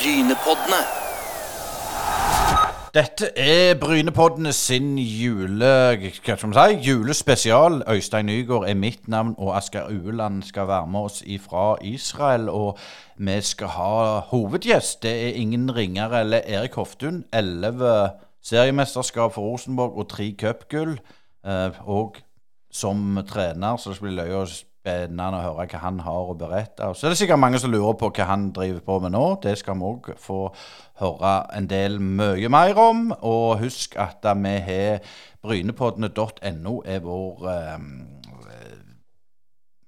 Brynepoddene. Dette er Brynepoddene sin jule, hva skal man si, julespesial. Øystein Nygaard er mitt navn, og Asker Ueland skal være med oss ifra Israel. Og vi skal ha hovedgjest. Det er ingen ringere eller Erik Hoftun. Elleve seriemesterskap for Rosenborg og tre cupgull. Eh, og som trener, så det blir løye og spennende å høre hva han har å berette. Så er det sikkert mange som lurer på hva han driver på med nå. Det skal vi òg få høre en del mye mer om. Og husk at vi har brynepoddene.no er vår eh,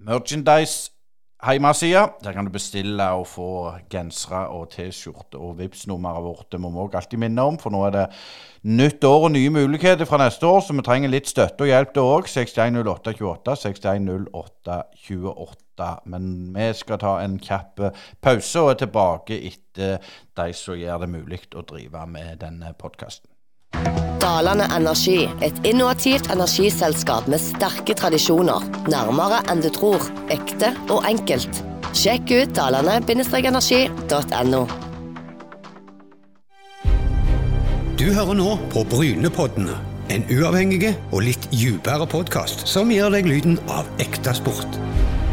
merchandise hjemmeside. Der kan du bestille og få gensere og T-skjorte. Og vips nummeret vårt det må vi òg alltid minne om, for nå er det nytt år og nye muligheter fra neste år, så vi trenger litt støtte og hjelp da òg. 610828, 610828. Men vi skal ta en kjapp pause og er tilbake etter de som gjør det mulig å drive med denne podkasten. Dalane Energi, et innovativt energiselskap med sterke tradisjoner. Nærmere enn du tror. Ekte og enkelt. Sjekk ut dalane-energi.no. Du hører nå på Brynepoddene, en uavhengig og litt dypere podkast som gir deg lyden av ekte sport.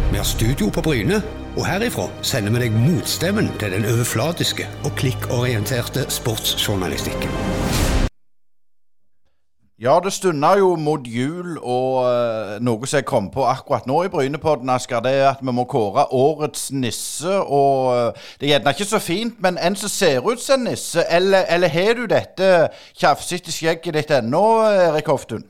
Vi har studio på Bryne, og herifra sender vi deg motstemmen til den overflatiske og klikkorienterte sportsjournalistikken. Ja, det stunder jo mot jul, og uh, noe som jeg kom på akkurat nå i Brynepodden, Asker, det er at vi må kåre årets nisse. Og uh, det er gjerne ikke så fint, men en som ser ut som en nisse, eller, eller har du dette tjafsete skjegget ditt ennå, Erik Hoftun?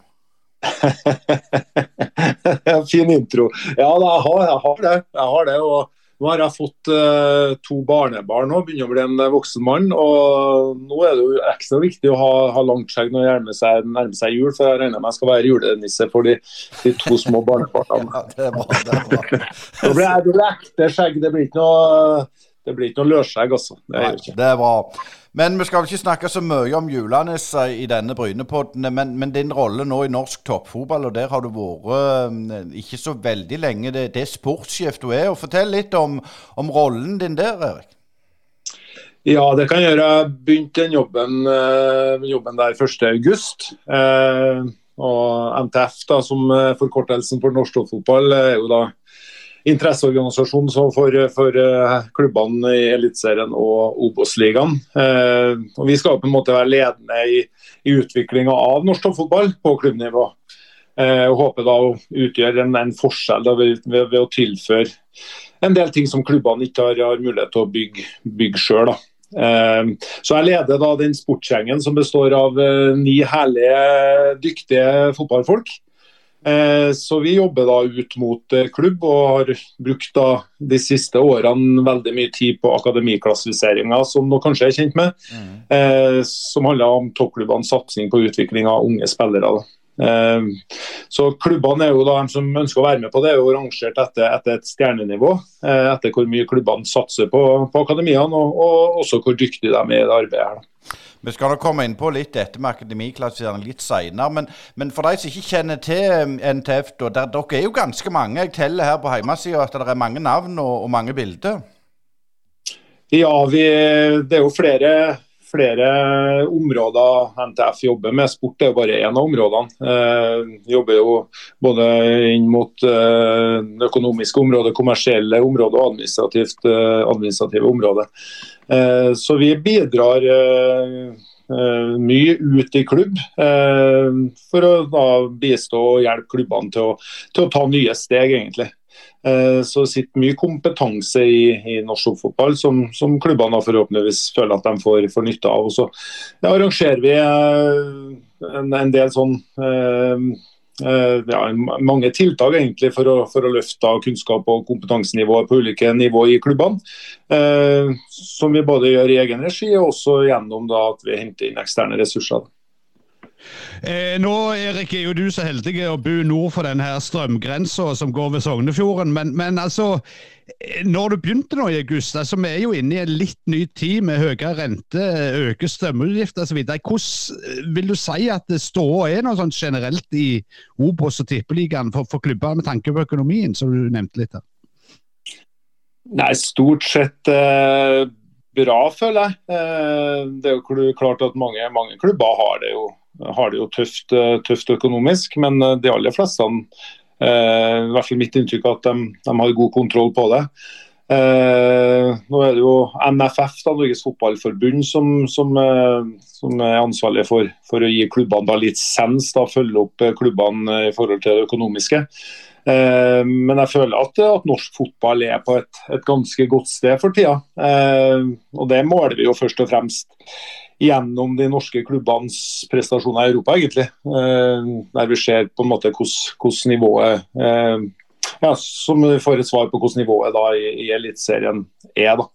fin intro. Ja, jeg har, jeg har det. Jeg har det og nå har jeg fått uh, to barnebarn og begynner å bli en voksen mann. og Nå er det jo ekstra viktig å ha, ha langt skjegg når det nærmer seg, nærmer seg jul, for jeg regner med jeg skal være julenisse for de, de to små barnebarna. Ja, det blir, det blir ekte skjegg, det blir ikke noe, det blir ikke noe løsskjegg, altså. Det Nei, det bra. Men vi skal vel ikke snakke så mye om Julanes i denne Brynepodden. Men, men, din rolle nå i norsk toppfotball, og der har du vært ikke så veldig lenge. Det, det er sportssjef du er. og Fortell litt om, om, rollen din der, Erik. Ja, det kan jeg gjøre. Jeg begynte den jobben, jobben der 1.8. Eh, og NTF, da, som forkortelsen for norsk toppfotball, er jo da interesseorganisasjon for, for uh, klubbene i Eliteserien og Obos-ligaen. Uh, vi skal på en måte være ledende i, i utviklinga av norsk toppfotball på klubbnivå. Og håper da å utgjøre en, en forskjell da, ved, ved, ved, å tilføre en del ting som klubbene ikke har, har mulighet til å bygge, bygge sjøl. Så jeg leder da den sportsgjengen som består av ni herlige, dyktige fotballfolk. Så vi jobber da ut mot klubb og har brukt da de siste årene veldig mye tid på akademiklassifiseringa, som dere kanskje er kjent med. Mm. Som handler om toppklubbenes satsing på utvikling av unge spillere. Så klubbene er jo da de som ønsker å være med på det, er jo rangert etter, etter et stjernenivå. Etter hvor mye klubbene satser på, på akademiene, og, og, også hvor dyktige de er i det arbeidet. her. Vi skal nok komme inn på litt dette med akademiklassifisering litt seinere. Men, men, for de som ikke kjenner til NTF, da, der, dere er jo ganske mange. Jeg teller her på hjemmesida at det er mange navn og, og mange bilder. Ja, vi, det er jo flere, flere områder NTF jobber med. Sport er jo bare én av områdene. Eh, vi jobber jo både inn mot eh, det økonomiske området, kommersielle området og eh, administrative området. Eh, så vi bidrar eh, eh, mye ut i klubb for å bistå og hjelpe klubbene til å, til å ta nye steg, egentlig. Så det sitter mye kompetanse i, i norsk fotball som, som, klubbene forhåpentligvis føler at de får, får nytte av. Og så ja, arrangerer vi en, en del sånn Eh, ja, mange tiltak egentlig for å, for å løfte kunnskap og kompetansenivået på ulike nivå i klubbene. Eh, som vi både gjør i egen regi og også gjennom da, at vi henter inn eksterne ressurser. Eh, nå Erik, er jo du så heldig å bo nord for denne strømgrensa som går ved Sognefjorden. Men, men altså, eh, når du begynte nå i august, altså vi er jo inne i en litt ny tid med høyere rente, øke strømutgifter osv. Hvordan vil du si at ståa er noe sånn generelt i Obos og Tippeligaen for, for klubber med tanke på økonomien, som du nevnte litt her? Nei, stort sett eh, bra, føler jeg. Eh, det er jo klart at mange, mange klubber har det jo, har det jo tøft, tøft, økonomisk, men de aller fleste, i hvert fall mitt inntrykk, at de, de har god kontroll på det. Eh, nå er det jo NFF, da, Norges Fotballforbund, som, som, som er ansvarlig for, for, å gi klubbene da lisens, da, følge opp klubbene i forhold til det økonomiske. Eh, men jeg føler at, at, norsk fotball er på et, et ganske godt sted for tida. Eh, og det måler vi jo først og fremst gjennom de norske klubbenes prestasjoner i Europa, egentlig. Eh, der vi ser på en måte hvordan nivået ja, Som får et svar på hvordan nivået da i, i Eliteserien er. da.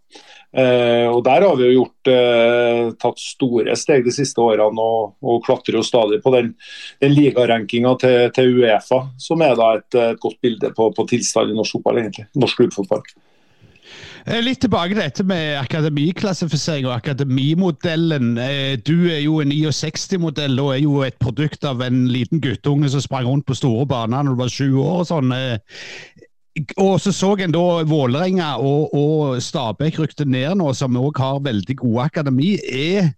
Eh, og Der har vi jo gjort, eh, tatt store steg de siste årene og, og klatrer jo stadig på den, den ligarankinga til, til, Uefa, som er da et, et godt bilde på, på tilstanden i norsk fotball, egentlig. Norsk klubbfotball. Eh, litt tilbake til dette med akademiklassifisering og akademimodellen. Eh, du er jo en 69-modell og er jo et produkt av en liten guttunge som sprang rundt på store baner når du var sju år. og sånn. Og så så en da Vålerenga og, og Stabæk rykte ned nå, som òg har veldig gode akademi. Er,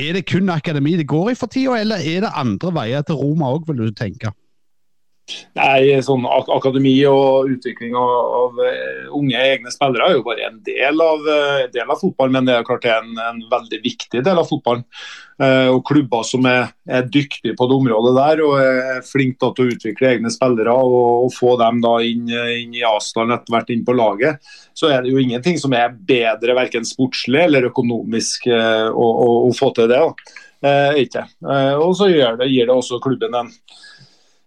er, det kun akademi det går i for tida, eller er det andre veier til Roma òg, vil du tenke? Nei, sånn Akademi og utvikling av, av, eh, unge egne spillere er jo bare en del av, uh, del av fotballen, men det er klart det er en, en veldig viktig del av fotballen. Eh, og Klubber som er, er, dyktige på det området der og er flinke til å utvikle egne spillere og, og få dem da inn, inn i Asdalen etter hvert inn på laget, så er det jo ingenting som er bedre verken sportslig eller økonomisk eh, å, å, å, få til det. ikke. og så det, gir det også klubben en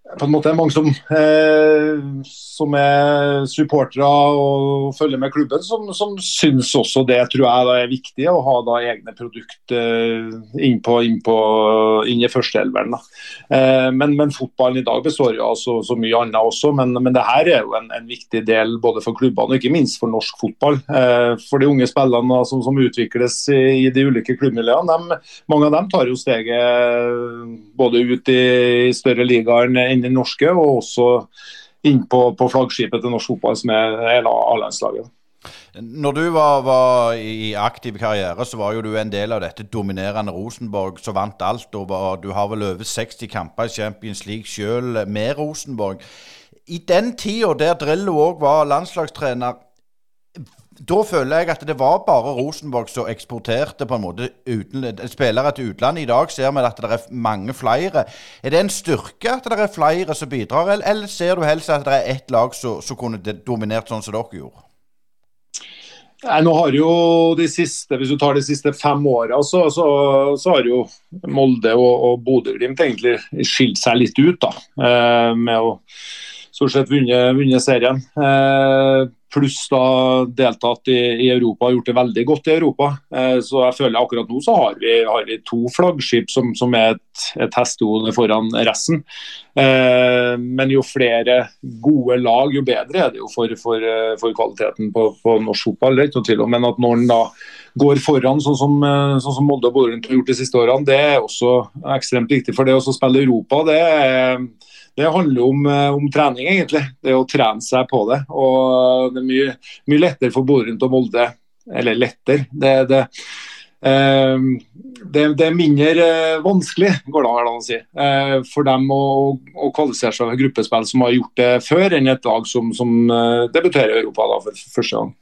på en måte mange som, eh, som er supportere og følger med klubben, som, som syns også det tror jeg er viktig, å ha da egne produkter inn, på, inn, på, inn i førsteelveren. Eh, men, men, fotballen i dag består jo av så, så mye annet også, men, men det her er jo en, en, viktig del både for klubbene og ikke minst for norsk fotball. Eh, for de unge spillerne som, som, utvikles i, i, de ulike klubbmiljøene, mange av dem tar jo steget både ut i, i større ligaer enn den norske, og også inn på, på flaggskipet til norsk fotball, som er A-landslaget. Når du var, var, i aktiv karriere, så var jo du en del av dette dominerende Rosenborg som vant alt. og var, Du har vel over 60 kamper i Champions League selv med Rosenborg. I den tida der Drillo òg var landslagstrener, da føler jeg at det var bare Rosenborg som eksporterte på en måte uten, spillere til utlandet. I dag ser vi at det er mange flere. Er det en styrke at det er flere som bidrar, eller, ser du helst at det er ett lag som kunne dominert sånn som dere gjorde? Nei, nå har jo de siste, Hvis du tar de siste fem åra, så, så, så, har jo Molde og, og Bodø-Glimt egentlig skilt seg litt ut. da, eh, Med å stort sett vunnet, vunnet serien. Eh, pluss da deltatt i, i, Europa, gjort det veldig godt i Europa. Eh, så jeg føler akkurat nå så har vi, har vi to flaggskip som, som er et, et hestehode foran resten. Eh, men jo flere gode lag, jo bedre er det jo for, for, eh, for kvaliteten på, på, norsk fotball. Det er ikke noe. Men at når en da går foran, sånn som, eh, sånn som Molde og Bodø har gjort de siste årene, det er også ekstremt viktig. For det å spille Europa, det er det handler om, eh, om, trening, egentlig. Det å trene seg på det. Og det er mye, mye lettere for Bodø og Molde. Eller lettere. Det, det, eh, det, det, er mindre eh, vanskelig, går det an å si, eh, for dem å, å kvalifisere seg for gruppespill som har gjort det før, enn et lag som, som eh, debuterer i Europa da, for første gang.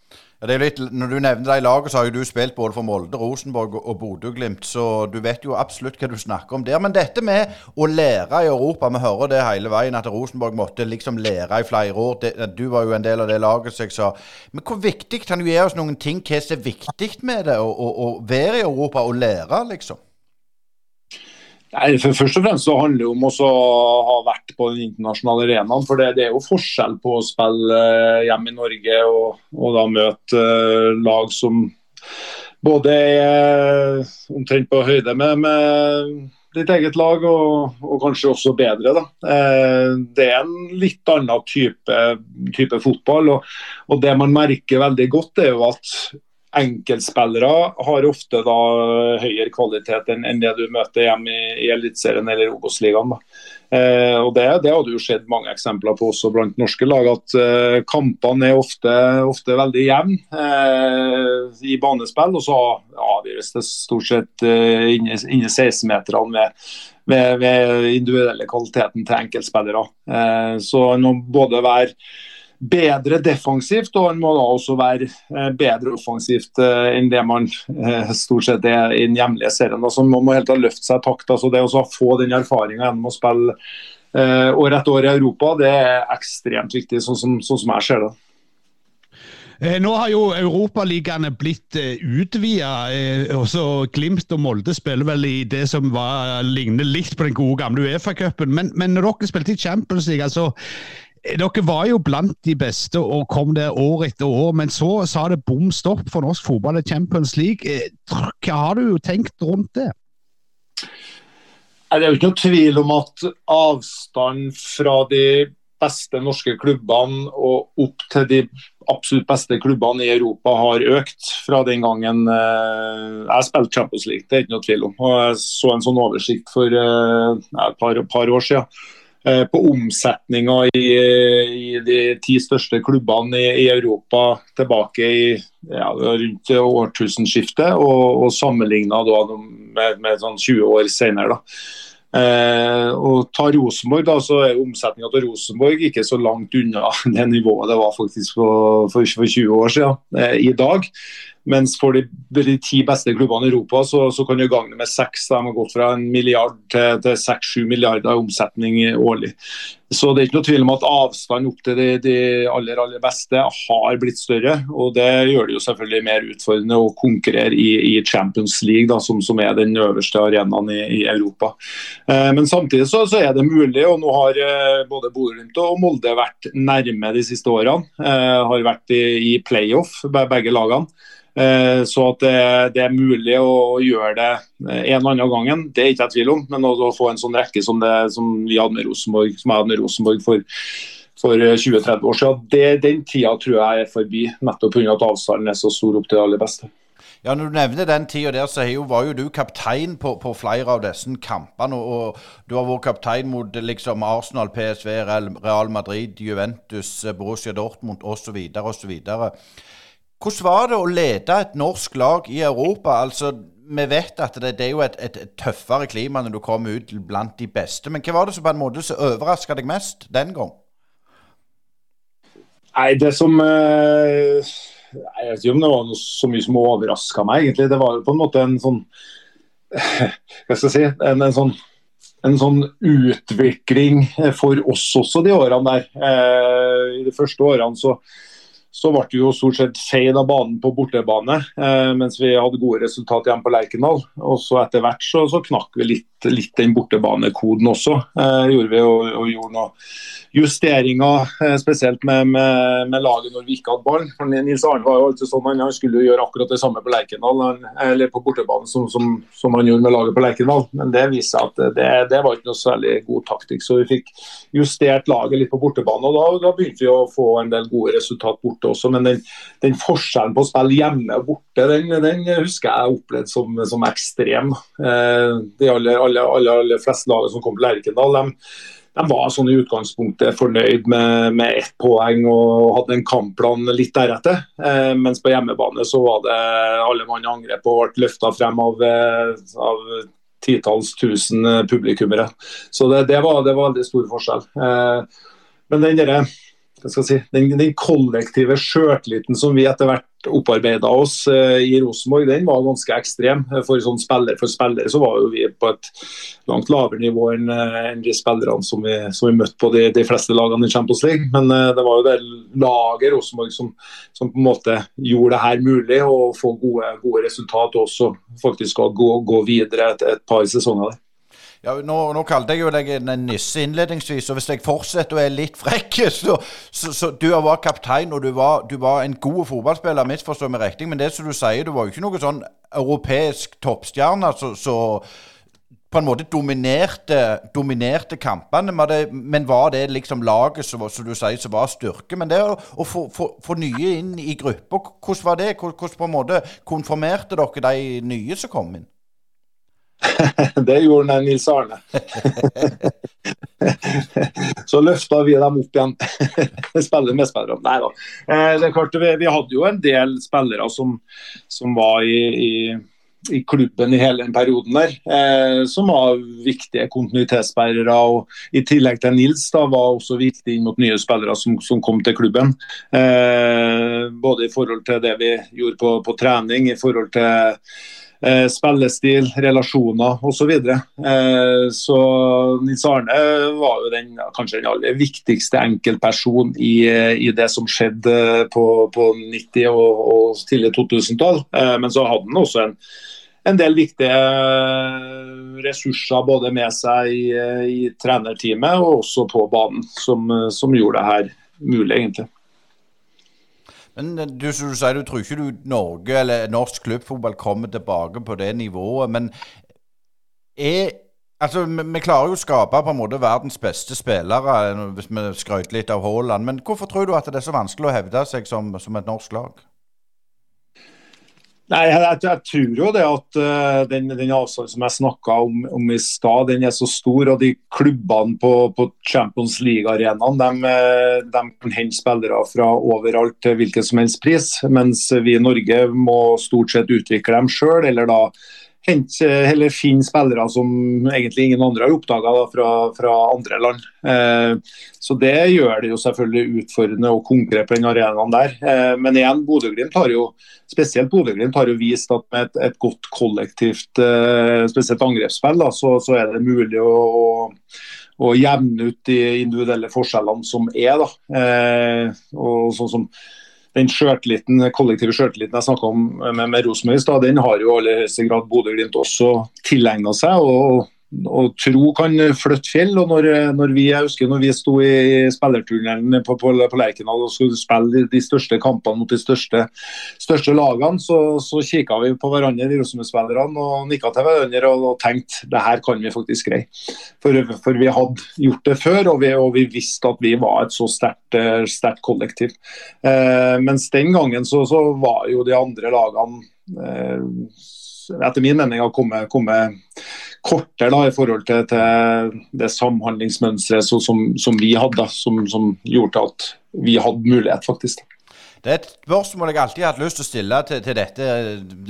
Ja, litt, når du nevner de lagene, så har jo du spilt både for Molde, Rosenborg og Bodø-Glimt, så du vet jo absolutt hva du snakker om der. Men dette med å lære i Europa, vi hører det hele veien, at Rosenborg måtte liksom lære i flere år. Det, du var jo en del av det laget, som jeg sa. Men hvor viktig kan du gi oss noen ting? Hva som er viktig med det å, å, å være i Europa og lære, liksom? Nei, for Først og fremst så handler det om å ha vært på den internasjonale arenaen. For det, det, er jo forskjell på å spille eh, hjemme i Norge og, og da møte uh, lag som både er omtrent på høyde med, med ditt eget lag, og, og, kanskje også bedre. Da. Eh, det er en litt annen type, type fotball. Og, og, det man merker veldig godt, er jo at enkeltspillere har ofte da høyere kvalitet enn, enn det du møter hjemme i, i Eliteserien eller Obos-ligaen. Eh, og det, det har det jo skjedd mange eksempler på også blant norske lag, at eh, kampene er ofte, ofte veldig jevne eh, i banespill. Og så avgjøres det stort sett eh, inni 16-meterne med, ved, med individuelle kvaliteten til enkeltspillere. Eh, så han både være bedre defensivt, og han må da også være eh, bedre offensivt eh, enn det man eh, stort sett er i den hjemlige serien. Altså, man må helt ha løfte seg takt. Altså, det å få den erfaringa gjennom å spille år etter år i Europa, det er ekstremt viktig, sånn som, sånn som jeg ser det. Nå har jo Europaligaene blitt utvida. Glimt og Molde spiller vel i det som var, ligner litt på den gode gamle Uefa-cupen. Men, men, når dere spilte i Champions League, altså, dere var jo blant de beste og kom der år etter år, men så sa det bom stopp for norsk fotball i Champions League. Eh, hva har du tenkt rundt det? Det er jo ikke noe tvil om at avstand fra de beste norske klubbene og opp til de absolutt beste klubbene i Europa har økt fra den gangen eh, jeg spilte Champions League. Det er ikke noe tvil om. Og jeg så en sånn oversikt for eh, et par, par år siden på omsetninga i, i, de ti største klubbene i, i Europa tilbake i ja, rundt årtusenskiftet, og, og sammenligna med, med sånn 20 år senere. Eh, og ta Rosenborg, da, så er omsetninga til Rosenborg ikke så langt unna det nivået det var faktisk for, for, for 20 år siden eh, i dag. Mens for de, de ti beste klubbene i Europa så, så kan du gagne med seks. De har gått fra en milliard til seks-sju milliarder i omsetning årlig. Så det er ikke noe tvil om at avstanden opp til de, de, aller aller beste har blitt større. og Det gjør det jo selvfølgelig mer utfordrende å konkurrere i, i Champions League, da, som, som, er den øverste arenaen i, i Europa. Eh, men samtidig så, så, er det mulig, og nå har eh, både Bodø-Glimt og Molde vært nærme de siste årene. Eh, har vært i, i playoff, begge lagene. Eh, så at det, er mulig å gjøre det eh, en eller annen gangen, det er ikke jeg tvil om. Men å, få en sånn rekke som, det, som vi hadde med Rosenborg, som jeg hadde med Rosenborg for, for 20-30 eh, år siden, det, den tida tror jeg er forbi. Nettopp pga. at avstanden er så stor opp til det aller beste. Ja, Når du nevner den tida der, så var jo du kaptein på, på flere av disse kampene. Og, og du har vært kaptein mot liksom Arsenal, PSV, Real Madrid, Juventus, Borussia Dortmund osv. osv. Hvordan var det å lede et norsk lag i Europa? Altså, Vi vet at det, det er jo et, et, tøffere klima når du kommer ut blant de beste. Men hva var det som på en måte som overraska deg mest den gang? Nei, det som eh, Jeg vet ikke om det var noe, så mye som overraska meg, egentlig. Det var på en måte en sånn Hva skal jeg si en, en sånn en sånn utvikling for oss også de årene der. Eh, I de første årene så, så ble det jo stort sett feid av banen på bortebane, eh, mens vi hadde gode resultat igjen på Lerkendal. Og så etter hvert så, så knakk vi litt, litt den bortebanekoden også. Eh, gjorde vi og, og gjorde noen justeringer, eh, spesielt med, med, med, laget når vi ikke hadde ball. For Nils Arne var jo alltid sånn, han skulle jo gjøre akkurat det samme på Lerkendal, eller på bortebane som, som, som, han gjorde med laget på Lerkendal. Men det viste seg at det, det, var ikke noe særlig god taktikk. Så vi fikk justert laget litt på bortebane, og da, da begynte vi å få en del gode resultat borte også. Men den, den forskjellen på å spille hjemme og borte, den, den husker jeg opplevd som, som ekstrem. Eh, de aller, aller, aller, aller fleste lagene som kom til Lerkendal, de de var sånn i utgangspunktet fornøyd med, med ett poeng og hadde en kampplan litt deretter. Eh, mens på hjemmebane så var det alle mann angrep og ble løfta frem av, eh, av titalls tusen publikummere. Så det, det, var, det, var, veldig stor forskjell. Men den der, si, den, den kollektive sjøltilliten som vi etter hvert opparbeida oss eh, i Rosenborg, den var ganske ekstrem. For sånn spiller for spillere så var jo vi på et langt lavere nivå enn en de spillerne som vi, som vi møtte på de, de, fleste lagene i Champions League. Men eh, det var jo det laget Rosenborg som, som, på en måte gjorde det her mulig, å få gode, gode resultat og også faktisk å gå, gå videre et, et par sesonger der. Ja, nå, nå, kalte jeg jo deg en nisse innledningsvis, og hvis jeg fortsetter og er litt frekk så, så, så Du var kaptein, og du var, du var en god fotballspiller, misforstå meg riktig, men det som du sier, du var jo ikke noe sånn europeisk toppstjerne. Så, så, på en måte dominerte, dominerte kampene. Det, men var det liksom laget som, som du sier, som var styrke? Men det å, å få, få, få, nye inn i gruppa, hvordan var det? Hvordan på en måte konfirmerte dere de nye som kom inn? det gjorde den Nils Arne. så løfta vi dem opp igjen. Spiller med spillere. Nei da. Eh, det er klart, vi, hadde jo en del spillere som, som var i, i, i, klubben i hele den perioden der, eh, som var viktige kontinuitetsbærere. og I tillegg til Nils da, var også viktig inn mot nye spillere som, som kom til klubben. Eh, både i forhold til det vi gjorde på, på trening, i forhold til eh, spillestil, relasjoner osv. Så, videre. eh, så Nils Arne var jo den, kanskje den aller viktigste enkeltperson i, i det som skjedde på, på 90- og, og tidlig 2000-tall. Eh, men så hadde han også en, en del viktige ressurser både med seg i, i trenerteamet og også på banen, som, som gjorde det her mulig, egentlig. Men eh, du, du sier, du tror ikke du Norge eller norsk klubbfotball kommer tilbake på det nivået. Men er Altså, vi, vi klarer jo å skape på en måte verdens beste spillere, eh, hvis vi skrøter litt av Haaland. Men hvorfor tror du at det er så vanskelig å hevde seg som, som et norsk lag? Nei, jeg, jeg, jeg, tror jo det at uh, den, den, avstanden som jeg snakka om, om, i stad, den er så stor. Og de klubbene på, på Champions League-arenaen de, eh, de, kan hente spillere fra overalt til hvilken som helst pris. Mens vi i Norge må stort sett utvikle dem sjøl, eller da hente, eller finne spillere som egentlig ingen andre har oppdaga fra, fra, andre land. Eh, så Det gjør det jo selvfølgelig utfordrende å konkurrere på den arenaen der. Eh, men igjen, Bodø-Glimt har jo spesielt Bodø-Glimt har jo vist at med et, et godt kollektivt, eh, spesielt angrepsspill, da, så, så, er det mulig å, å, å, jevne ut de individuelle forskjellene som er. da. Eh, og sånn som den kollektive sjøltilliten jeg snakka om med, med Rosenborg, den har jo i aller høyeste grad Bodø-Glimt også tilegna seg. og og tro kan flytte fjell. og når, når, vi, Jeg husker når vi sto i spillertunnelen på, på, på Lerkendal og skulle spille de største kampene mot de største, største lagene, så, så kikka vi på hverandre de Rosenborg-spillerne og nikka til hverandre og, og tenkte det her kan vi faktisk greie. For, for, vi hadde gjort det før, og vi, og vi visste at vi var et så sterkt kollektiv. Eh, mens den gangen så, så var jo de andre lagene eh, etter min mening har kommet, kommet kortere da, i forhold til, til det samhandlingsmønsteret som, som, vi hadde, som, som, gjorde at vi hadde mulighet, faktisk. Det er et spørsmål jeg alltid har hatt lyst til å stille til, til dette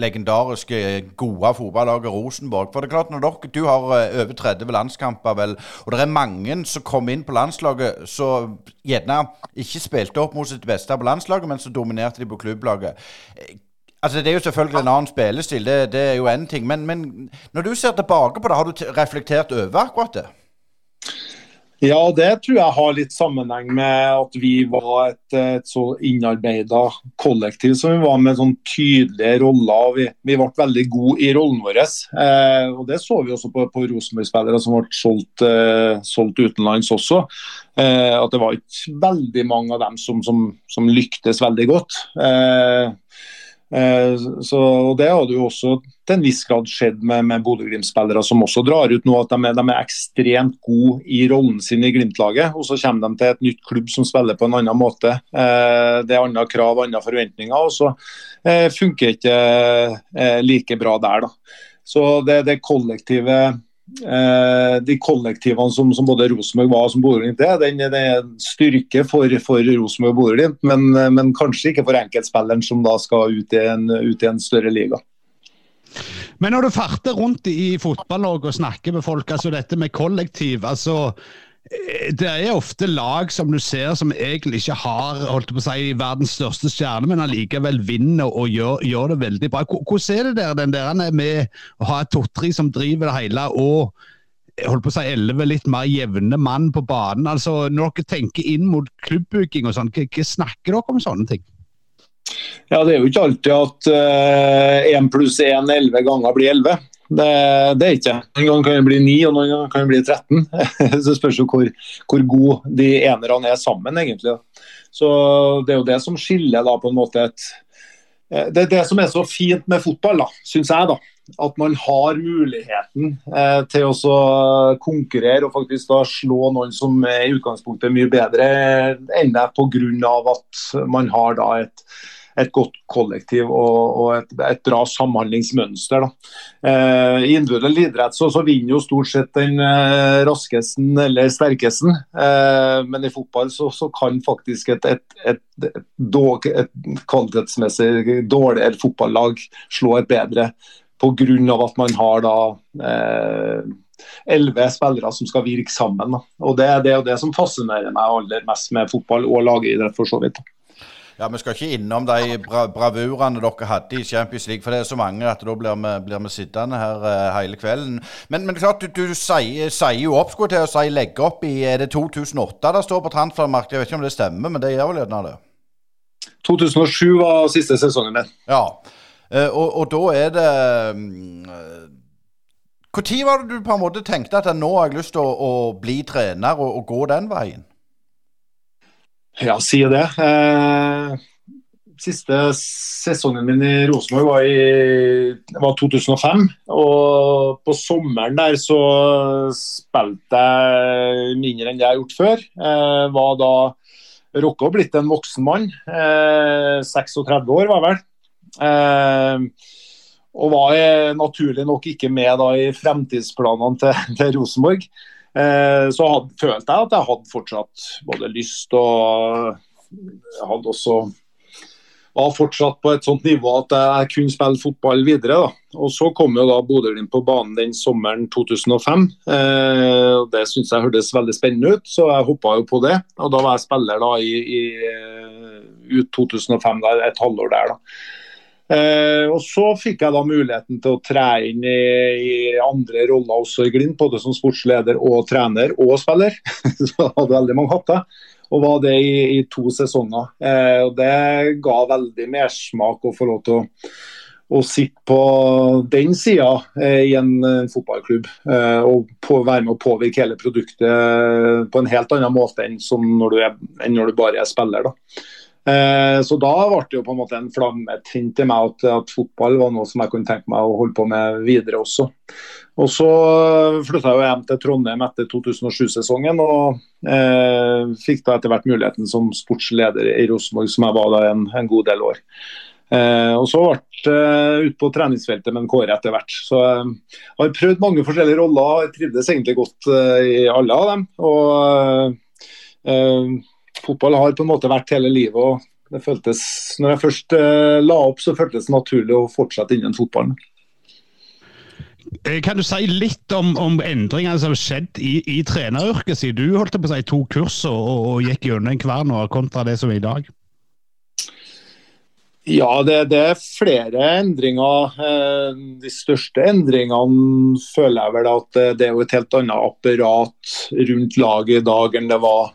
legendariske, gode fotballaget Rosenborg. For det er klart, når dere, Du har eh, over 30 landskamper, vel, og det er mange som kom inn på landslaget som gjerne ikke spilte opp mot sitt beste på landslaget, men så dominerte de på klubblaget. Altså, Det er jo selvfølgelig en annen spillestil, det, det er jo én ting. Men, men, når du ser tilbake på det, har du reflektert over akkurat det? Ja, det tror jeg har litt sammenheng med at vi var et, et så innarbeida kollektiv som vi var med sånn tydelige roller. Vi, vi ble veldig gode i rollen vår. Eh, og Det så vi også på, på Rosenborg-spillere som ble solgt, eh, solgt utenlands også. Eh, at det var ikke veldig mange av dem som, som, som lyktes veldig godt. Eh, så, og Det hadde jo også til en viss grad skjedd med, med Bodø-Glimt-spillere som også drar ut nå at de er, de er, ekstremt gode i rollen sin i Glimt-laget. og Så kommer de til et nytt klubb som spiller på en annen måte. Eh, det er andre krav, andre forventninger. og Så funker funker ikke like bra der. da. Så det, det kollektive Eh, de kollektivene som, som både Rosenborg var og som Bodø-Glimt er, den, er en styrke for, for Rosenborg og Bodø-Glimt, men, men, kanskje ikke for enkeltspilleren som da skal ut i en, ut i en større liga. Men når du farter rundt i fotballag og snakker med folk, altså dette med kollektiv altså Eh, det er ofte lag som du ser som egentlig ikke har holdt på å si, verdens største stjerne, men allikevel vinner og gjør, gjør, det veldig bra. Hvordan er det der, den der med å ha to-tre som driver det hele, og holdt på å si elleve litt mer jevne mann på banen? Altså, Når dere tenker inn mot klubbbygging og sånn, hva snakker dere om sånne ting? Ja, Det er jo ikke alltid at én uh, pluss én elleve ganger blir elleve. Det, det, er ikke. Noen ganger kan det bli 9, og noen ganger kan det bli 13. Så spørs jo hvor, hvor gode de enerne er sammen, egentlig. Så Det er jo det som skiller da på en måte et, Eh, det er det som er så fint med fotball, da, syns jeg. da, At man har muligheten eh, til å konkurrere og faktisk da slå noen som er i utgangspunktet mye bedre enn deg pga. at man har da et et godt kollektiv og, og et, et, bra samhandlingsmønster. Eh, I individuell idrett så, så, vinner jo stort sett den eh, raskesten eller sterkesten, eh, men i fotball så, så kan faktisk et, et, dog, et, kvalitetsmessig dårligere fotballag slå et bedre pga. at man har da eh, elleve spillere som skal virke sammen. Og Det er det, det som fascinerer meg aller mest med fotball og lagidrett, for så vidt. Ja, Vi skal ikke innom de bra bravurene dere hadde i Champions League, for det er så mange at da blir vi, blir vi sittende her uh, hele kvelden. Men, men klart, du, du sier, sier, jo opp, skulle til å si, legge opp i Er det 2008 det står på transfermarkedet? Jeg vet ikke om det stemmer, men det gjør vel gjerne det? 2007 var siste sesongen min. Ja, uh, og, og, da er det Når var det du på en måte tenkte at nå har jeg lyst til å, å bli trener og, og gå den veien? Ja, sier det. Eh, siste sesongen min i Rosenborg var, var 2005. Og på sommeren der så spilte jeg mindre enn det jeg har gjort før. Eh, var da rocka blitt en voksen mann. Eh, 36 år var jeg vel. Eh, og var naturlig nok ikke med da i fremtidsplanene til, til Rosenborg. Eh, så had, følte jeg at jeg hadde fortsatt både lyst og jeg hadde også var fortsatt på et sånt nivå at jeg kunne spille fotball videre. Da. Og Så kom jo da Bodø-Glimt på banen den sommeren 2005. Eh, Det syntes jeg hørtes veldig spennende ut, så jeg hoppa jo på det. Og Da var jeg spiller da i, i ut 2005, da, et halvår der. da. Eh, og Så fikk jeg da muligheten til å tre inn i, i andre roller også i Glimt, både som sportsleder og trener og spiller. så jeg hadde veldig mange hatter. Og var det i, i to sesonger. Eh, og Det ga veldig mersmak å få lov til å, å sitte på den sida eh, i en, en fotballklubb. Eh, og på, være med å påvirke hele produktet på en helt annen måte enn, når, du er, enn når du bare er spiller. da. Eh, så da ble det jo på en måte en flammetrinn til meg at, at, fotball var noe som jeg kunne tenke meg å holde på med videre også. Og så flytta jeg jo hjem til Trondheim etter 2007-sesongen og eh, fikk da etter hvert muligheten som sportsleder i Rosenborg, som jeg var da en, en god del år. Eh, og så ble det uh, ut på treningsfeltet med en Kåre etter hvert. Så jeg uh, har prøvd mange forskjellige roller, jeg trivdes egentlig godt i alle av dem. Og fotball har på en måte vært hele livet. og det føltes, når jeg først uh, la opp, så føltes det naturlig å fortsette innen fotballen. Eh, kan du si litt om, om endringene som har skjedd i, i treneryrket, siden du holdt på å si to kurs og, og gikk gjennom hver nå, kontra det som er i dag? Ja, det, det, er flere endringer. Eh, de største endringene føler jeg vel at det er jo et helt annet apparat rundt laget i dag enn det var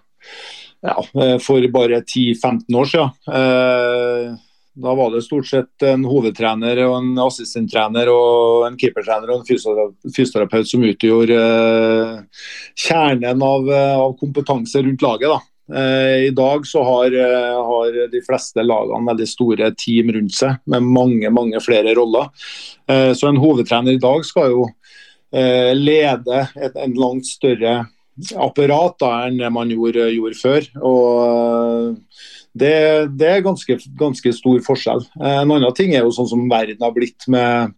ja, eh, for bare 10-15 år siden. Eh, da var det stort sett en hovedtrener og en assistenttrener og en keepertrener og en fysioterapeut som utgjorde eh, kjernen av, av kompetanse rundt laget. da. I dag så har, har, de fleste lagene veldig store team rundt seg med mange mange flere roller. Så en hovedtrener i dag skal jo lede et, en langt større apparat da, enn man gjorde, gjorde før. og det, det er ganske, ganske, stor forskjell. En annen ting er jo sånn som verden har blitt med,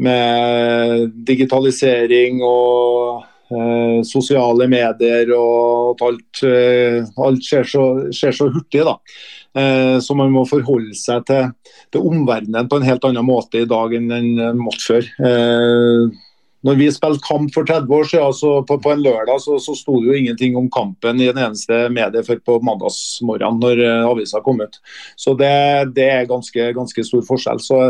med digitalisering og eh, sosiale medier og at alt, eh, alt skjer, så, skjer, så, hurtig. da. Eh, så man må forholde seg til, til omverdenen på en helt annen måte i dag enn en måtte før. Eh, når vi spilte kamp for 30 år siden, så på, på en lørdag, så, så sto det jo ingenting om kampen i den eneste medie før på mandagsmorgenen når uh, avisa kom ut. Så det, det er ganske, ganske, stor forskjell. Så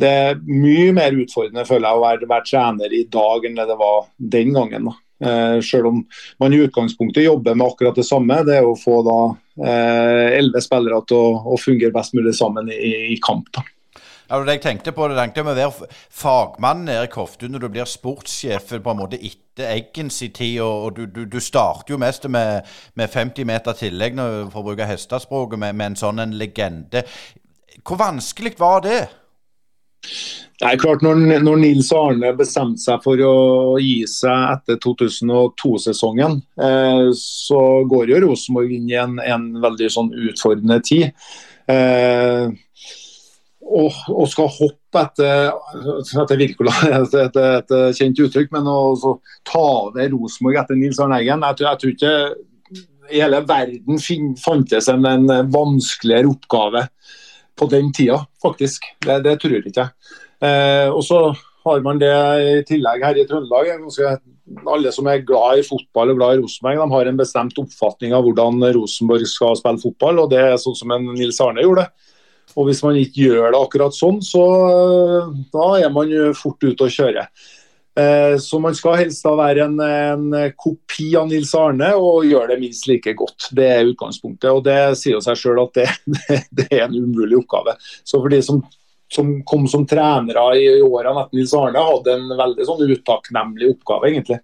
det er mye mer utfordrende føler jeg å være, være trener i dag enn det det var den gangen. da. Uh, selv om man i utgangspunktet jobber med akkurat det samme, det er å få da eh, elleve uh, spillere til å, å, fungere best mulig sammen i, i kamp. da. Ja, det jeg tenkte på, det tenkte jeg med å være fagmann Erik Hofte når du blir sportssjef på en måte etter Eggens i tid. og, du, du, du, starter jo mest med, med 50 meter tillegg, når, for å bruke hestespråket, med, med, en sånn en legende. Hvor vanskelig var det? Det er klart, når, når Nils Arne bestemte seg for å gi seg etter 2002-sesongen, eh, så går jo Rosenborg inn i en, en veldig sånn utfordrende tid. Eh, og, skal hoppe etter, etter Virkola, et, et, et, kjent uttrykk, men å ta over Rosenborg etter Nils Arne Eggen jeg, jeg, tror ikke i hele verden fantes en, en vanskeligere oppgave på den tida, faktisk. Det, det tror jeg ikke. Eh, og så har man det i tillegg her i Trøndelag. Alle som er glad i fotball og glad i Rosenborg, de har en bestemt oppfatning av hvordan Rosenborg skal spille fotball. og Det er sånn som en Nils Arne gjorde. Og Hvis man ikke gjør det akkurat sånn, så da er man fort ute å kjøre. Eh, så man skal helst da være en, en, kopi av Nils Arne og gjøre det minst like godt. Det er utgangspunktet. og Det sier jo seg sjøl at det, det, det, er en umulig oppgave. Så for de som som kom som trenere i, i årene etter Nils Arne, hadde en veldig sånn utakknemlig oppgave, egentlig.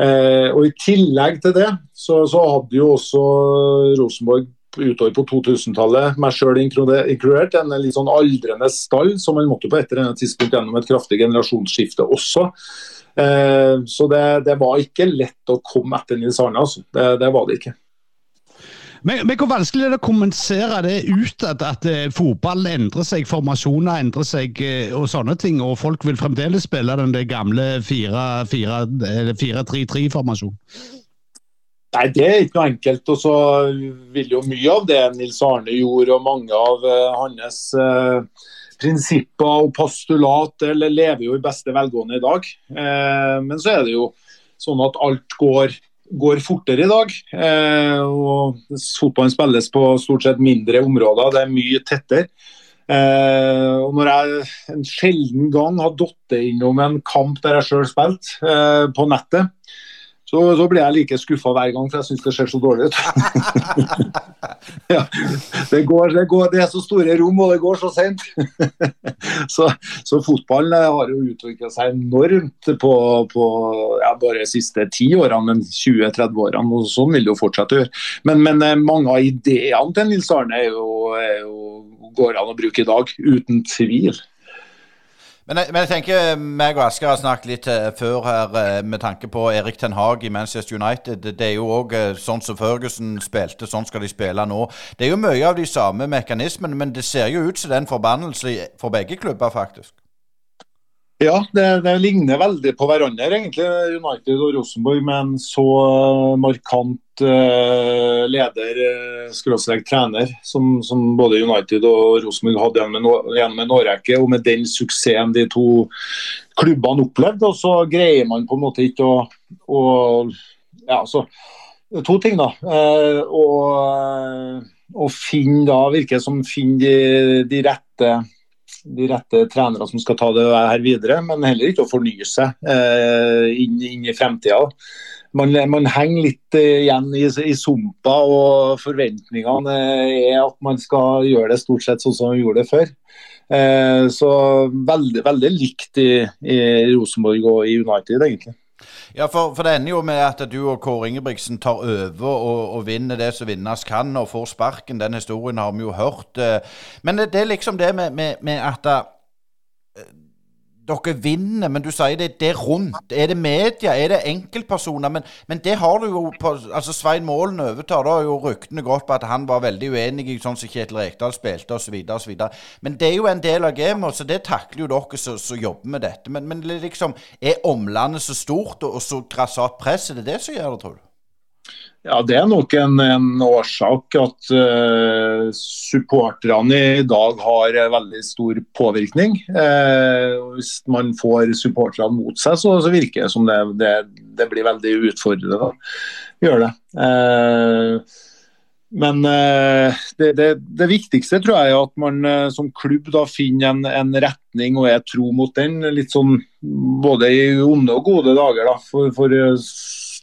Eh, og I tillegg til det så, så hadde jo også Rosenborg utover på 2000-tallet, meg sjøl inkludert, en litt sånn aldrende stall som man måtte på et eller annet tidspunkt gjennom et kraftig generasjonsskifte også. Eh, så det, det, var ikke lett å komme etter Nils Arne, altså. Det, det var det ikke. Men, men, hvor vanskelig er det å kommunisere det ut at, at uh, fotballen endrer seg, formasjoner endrer seg uh, og sånne ting, og folk vil fremdeles spille den gamle 4-3-3-formasjonen? Nei, Det er ikke noe enkelt. og så vil jo Mye av det Nils Arne gjorde, og mange av uh, hans prinsipper og postulat eller lever jo i beste velgående i dag. men så er det jo sånn at alt går går fortere i dag. Eh, og Fotballen spilles på stort sett mindre områder, det er mye tettere. Eh, og når jeg en sjelden gang har datt innom en kamp der jeg sjøl spilte, eh, på nettet, så, så, blir jeg like skuffa hver gang, for jeg syns det ser så dårlig ut. ja, det, går, det, går, det, er så store rom, og det går så sent. så, så, fotballen har jo utvikla seg enormt på, på ja, bare de siste ti årene, men 20-30 årene. og Sånn vil det jo fortsette å gjøre. Men, men, eh, mange av ideene til Nils Arne er jo, er jo, går an å bruke i dag, uten tvil. Men jeg, men jeg tenker meg og Asker har snakket litt uh, før her uh, med tanke på Erik Ten Hag i Manchester United. Det er jo òg sånn som Ferguson spilte, sånn skal de spille nå. Det er jo mye av de samme mekanismene, men det ser jo ut som det er en forbannelse for begge klubber, faktisk. Ja, det, det, ligner veldig på hverandre, egentlig. United og Rosenborg med en så markant uh, leder, uh, skråstrek trener, som, som, både United og Rosenborg hadde gjennom en, gjennom en årrekke. Og med den suksessen de to klubbene opplevde, og så greier man på en måte ikke å, å ja, så, To ting, da. Uh, og, og finne da, virker som finne de, de rette de rette trenere som skal ta det her videre, men heller ikke å fornye seg eh, inn, inn, i fremtida. Man, man, henger litt eh, igjen i, i, sumpa, og forventningene er at man skal gjøre det stort sett sånn som man gjorde det før. Eh, så veldig, veldig likt i, i Rosenborg og i United, egentlig. Ja, for, for, det ender jo med at du og Kåre Ingebrigtsen tar over og, og, vinner det som vinnes kan, og får sparken. Den historien har vi jo hørt. Eh. Men det, det er liksom det med, med, med at dere vinner, men du sier det, det er rundt. Er det media? Er det enkeltpersoner? Men, men det har du jo på altså Svein Målen overtar. Da har jo ryktene gått på at han var veldig uenig i sånn som Kjetil Rekdal spilte osv. osv. Men det er jo en del av gamet, så det takler jo dere som jobber med dette. Men, men liksom, er omlandet så stort og, og så grassat press? Er det det som gjør det, tror du? Ja, Det er nok en, en årsak at uh, supporterne i dag har veldig stor påvirkning. Uh, hvis man får supporterne mot seg, så, så, virker det som det, det, det blir veldig utfordrende. Gjør det. Uh, men det, det, det, viktigste tror jeg er at man som klubb da finner en, en, retning og er tro mot den. litt sånn Både i onde og gode dager. da, for, for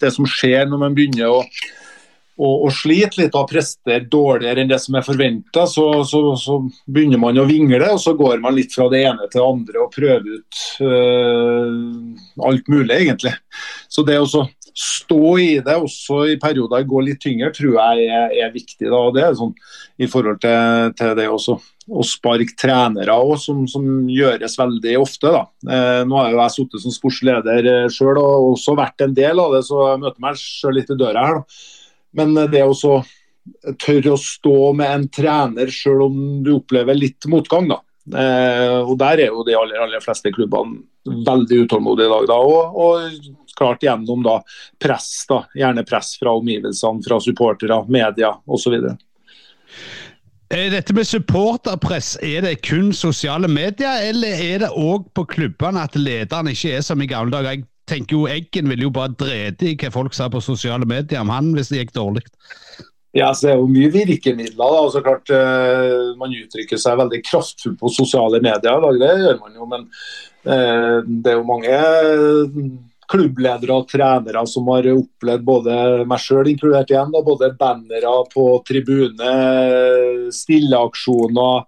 det som skjer når man begynner å, å, å slite litt og prestere dårligere enn det som er forventa, så, så, så, begynner man å vingle, og så går man litt fra det ene til det andre og prøver ut øh, alt mulig, egentlig. Så det å stå i det også i perioder gå litt tyngre, tror jeg er, er viktig. Da. og Det er sånn i forhold til, til det også. Å sparke trenere òg, som, som, gjøres veldig ofte. da. Eh, nå har jo jeg sittet som sportsleder eh, sjøl og også vært en del av det, så jeg møter meg sjøl litt i døra her. da. Men eh, det å tørre å stå med en trener sjøl om du opplever litt motgang, da. Eh, og Der er jo de aller, aller fleste klubbene veldig utålmodige i dag. da, og, og klart gjennom da press, da, gjerne press fra omgivelsene, fra supportere, media osv. Eh, dette med supporterpress, er det kun sosiale medier, eller er det òg på klubbene at lederen ikke er som i gamle dager? Jeg tenker jo Eggen ville jo bare drete i hva folk sa på sosiale medier om han hvis det gikk dårlig. Ja, så Det er jo mye virkemidler. da, altså klart eh, Man uttrykker seg veldig kraftfullt på sosiale medier det gjør man jo. Men eh, det er jo mange klubbledere og trenere som har opplevd både meg sjøl inkludert igjen, da, både bannere på tribune, stilleaksjoner,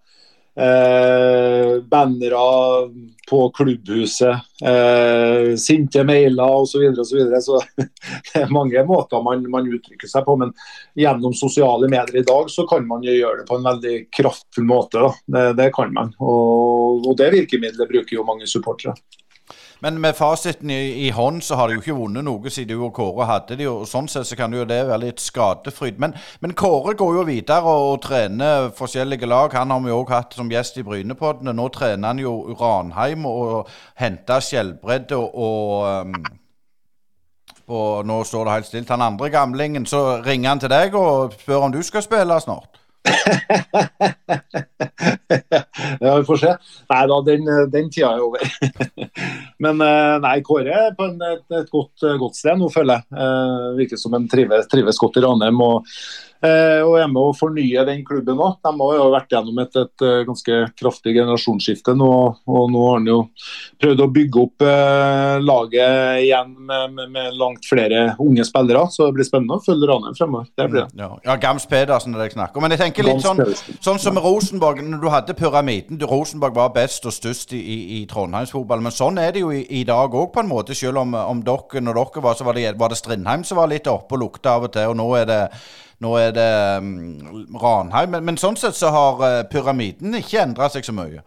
eh, bannere på klubbhuset, eh, sinte mailer osv. Så, og så, videre. så det er mange måter man, man, uttrykker seg på. Men gjennom sosiale medier i dag så kan man jo gjøre det på en veldig kraftfull måte. Det, det, kan man. Og, og det virkemidlet bruker jo mange supportere. Men med fasiten i, i, hånd så har de jo ikke vunnet noe siden du og Kåre hadde de, og sånn sett så kan jo det være litt skadefryd. Men, men, Kåre går jo videre og, og trener forskjellige lag. Han har vi òg hatt som gjest i Brynepoddene. Nå trener han jo Ranheim og henter skjellbredde og, og um, og nå står det helt stilt. Han andre gamlingen, så ringer han til deg og spør om du skal spille snart. ja, vi får se. Nei da, den, den tida er over. Men eh, nei, Kåre er på en, et, et godt, godt, sted nå, føler jeg. Eh, virker som en trives, trives godt i Ranheim. og og er med å fornye den klubben òg. De har jo vært gjennom et, et, eh, ganske kraftig generasjonsskifte nå. Og nå har han jo prøvd å bygge opp eh, laget igjen med, med, med, langt flere unge spillere. Så det blir spennende å følge Ranheim fremover. Det blir det. Ja, ja Gams Pedersen er det jeg snakker om. Men jeg tenker litt sånn, sånn som Rosenborg. Når du hadde pyramiden, du, Rosenborg var best og størst i, i, i Trondheimsfotball. Men sånn er det jo i, i dag òg, på en måte. Selv om, om dere, når dere var, så var det, var det Strindheim som var litt oppe og lukta av og til. Og nå er det nå er det um, Ranheim. Men, men, sånn sett så har uh, pyramiden ikke endra seg så mye.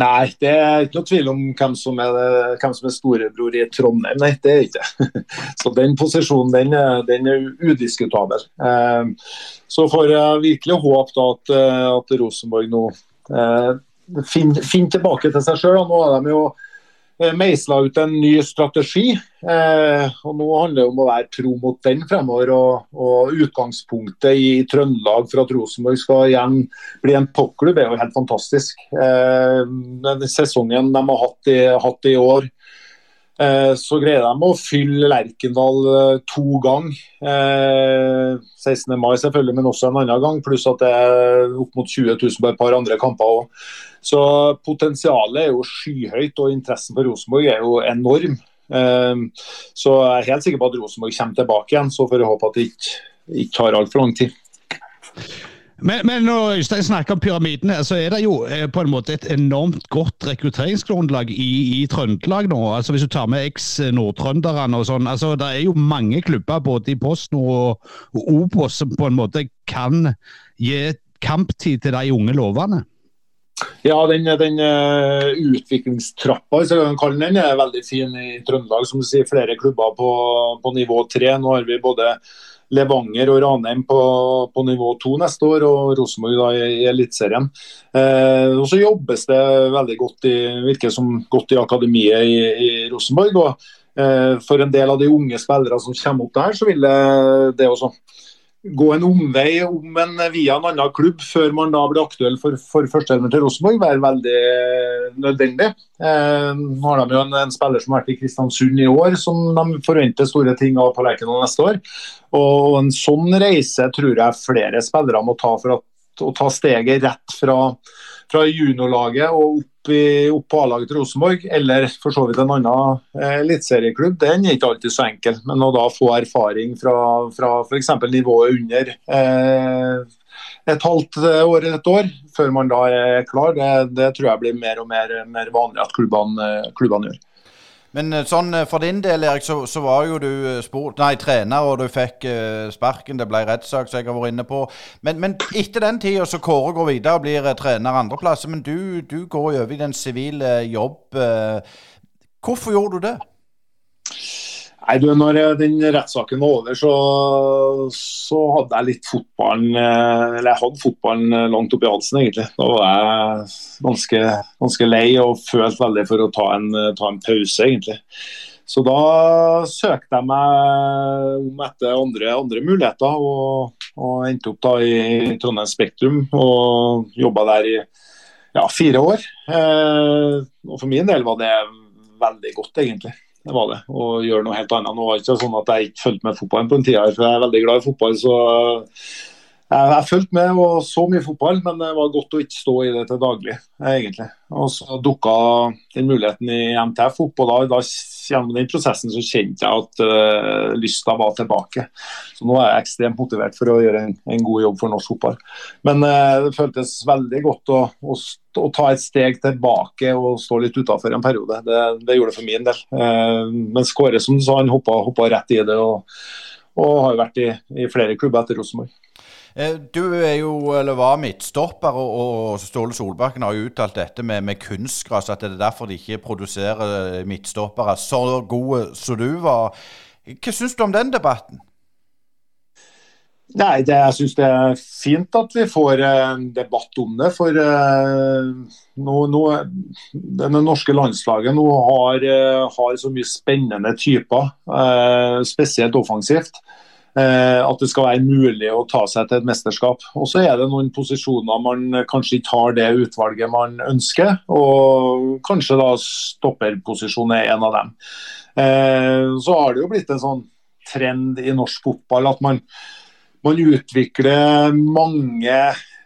Nei, det er ikke noe tvil om hvem som er, hvem som er storebror i Trondheim. Nei, det er ikke. Så den posisjonen den er, den er udiskutabel. Eh, så får jeg virkelig håpe da at, eh, at Rosenborg nå eh, finner, finner, tilbake til seg sjøl. Nå er de jo meisla ut en ny strategi. Eh, og Nå handler det om å være tro mot den fremover. Og, og Utgangspunktet i Trøndelag for at Rosenborg skal igjen bli en toppklubb, er jo helt fantastisk. Eh, den sesongen de har hatt i, hatt i år, eh, så greide de å fylle Lerkendal eh, to ganger. 16. Eh, mai selvfølgelig, men også en annen gang. Pluss at det er opp mot 20 000 på et par andre kamper òg. Så potensialet er jo skyhøyt, og interessen for Rosenborg er jo enorm. Så jeg er helt sikker på at Rosenborg kommer tilbake igjen, så får jeg håpe at det ikke, ikke tar altfor lang tid. Men, men, når Øystein snakker om pyramiden, her, så er det jo eh, på en måte et enormt godt rekrutteringsgrunnlag i, i Trøndelag nå. Altså Hvis du tar med eks-nordtrønderne og sånn. altså Det er jo mange klubber både i Posten og, og Obos som på en måte kan gi kamptid til de unge lovende. Ja, den, den uh, utviklingstrappa jeg kan kalle den, er veldig fin i Trøndelag. Som du sier, flere klubber på, på nivå tre. Nå har vi både Levanger og Ranheim på, på nivå to neste år, og Rosenborg da i, Eliteserien. Eh, så jobbes det veldig godt i, virker som godt i akademiet i, i Rosenborg. og eh, For en del av de unge spillere som kommer opp der, så vil det, det også gå en omvei om en, via en annen klubb før man da blir aktuell for, for førsteelver til Rosenborg, være veldig nødvendig. Eh, nå har de jo en, en, spiller som har vært i Kristiansund i år, som de forventer store ting av på Lerkendal neste år. Og En sånn reise tror jeg flere spillere må ta for at, å ta steget rett fra, fra juniorlaget og opp opp, i, opp på A-laget til Rosenborg, eller for så vidt en annen eh, eliteserieklubb, den er ikke alltid så enkel. Men å da få erfaring fra, fra f.eks. nivået under eh, et halvt år eller et år, før man da er klar, det, det tror jeg blir mer og mer, mer vanlig at klubbene, klubbene gjør. Men eh, sånn for din del, Erik, så, så var jo du sport, nei, trener, og du fikk uh, sparken. Det ble rettssak, som jeg har vært inne på. Men, men etter den tida så Kåre går videre og blir trener andreplasser. Men du, du går over i den sivile jobb. Hvorfor gjorde du det? Nei, du, når den rettssaken var over, så, så, hadde jeg litt fotballen eh, Eller jeg hadde fotballen eh, langt oppi halsen, egentlig. Da var jeg ganske, ganske lei og følte veldig for å ta en, ta en, pause, egentlig. Så da søkte jeg meg om etter andre, andre muligheter, og, og, endte opp da i Trondheim Spektrum og jobba der i ja, fire år. Eh, og for min del var det veldig godt, egentlig det var det. Og gjøre noe helt annet. Nå var det ikke sånn at jeg ikke fulgte med fotballen på en tid, for jeg er veldig glad i fotball. så jeg, har fulgt med og så mye fotball, men det var godt å ikke stå i det til daglig. egentlig. Og Så dukka den muligheten i MTF opp, og da, da gjennom den prosessen så kjente jeg at uh, lysta var tilbake. Så Nå er jeg ekstremt motivert for å gjøre en, en god jobb for norsk fotball. Men uh, det føltes veldig godt å, å, å, ta et steg tilbake og stå litt utafor en periode. Det, det, gjorde det for min del. Uh, men Kåre som du sa, han hoppa, hoppa rett i det og, og har vært i, i flere klubber etter Rosenborg. Eh, du er jo, eller var midtstopper, og, Ståle Solbakken har jo uttalt dette med, med kunstgras, at det er derfor de ikke produserer midtstoppere så gode som du var. Hva syns du om den debatten? Nei, det, Jeg syns det er fint at vi får en debatt om det. For uh, nå, nå, det norske landslaget nå har, har, så mye spennende typer, uh, spesielt offensivt. Eh, at det skal være mulig å ta seg til et mesterskap. Og så er det noen posisjoner man kanskje ikke har det utvalget man ønsker, og kanskje da stopperposisjon er en av dem. Eh, så har det jo blitt en sånn trend i norsk fotball at man, man utvikler mange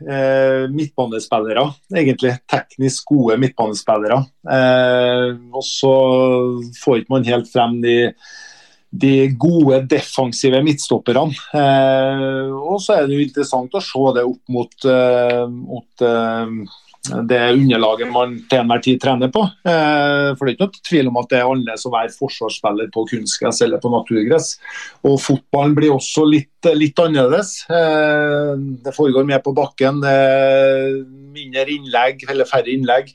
eh, midtbanespillere, egentlig teknisk gode midtbanespillere. Eh, og så får ikke man helt frem de de gode defensive midtstopperne. Eh, og så er det jo interessant å se det opp mot, eh, mot eh, det underlaget man til enhver tid trener på. Eh, for det er ikke noe tvil om at det er annerledes å være forsvarsspiller på kunstgress eller på naturgress. Og fotballen blir også litt, litt annerledes. Eh, det foregår mer på bakken. Mindre innlegg, eller færre innlegg.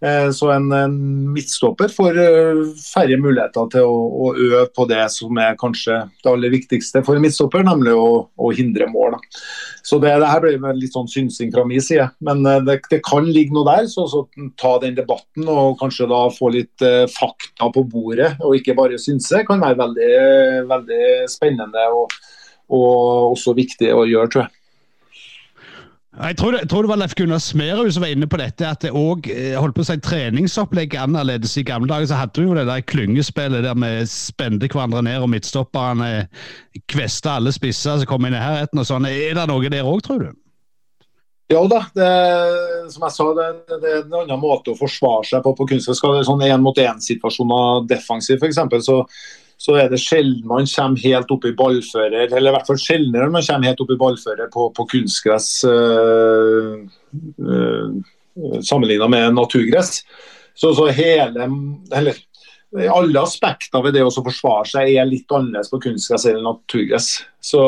Eh, så en, en midtstopper får eh, færre muligheter til å, å, øve på det som er kanskje det aller viktigste for en midtstopper, nemlig å, å hindre mål. Så det, det, her blir litt sånn synsing fra min side, men eh, det, det kan ligge noe der. Så, så, ta den debatten og kanskje da få litt uh, fakta på bordet, og ikke bare synse, kan være veldig, veldig spennende og, og også viktig å gjøre, tror jeg. Jeg tror, det, jeg tror det var Leif Gunnar Smerud som var inne på dette, at det òg eh, holdt på å si treningsopplegget annerledes. I gamle dager så hadde vi jo det der klyngespillet der vi spente hverandre ned, og midtstopperne kvesta alle spisser som kom inn i nærheten og sånn. Er det noe der òg, tror du? Ja da, det, som jeg sa, det, det, er en annen måte å forsvare seg på på kunstgress. Sånn én-mot-én-situasjoner defensivt, f.eks., så så er det sjelden man kommer helt opp i ballfører, eller i hvert fall sjeldnere man kommer helt opp i ballfører på, på kunstgress øh, øh, sammenlignet med naturgress. Så, så hele, eller, alle aspekter ved det å forsvare seg er litt annerledes på kunstgress eller naturgress. Så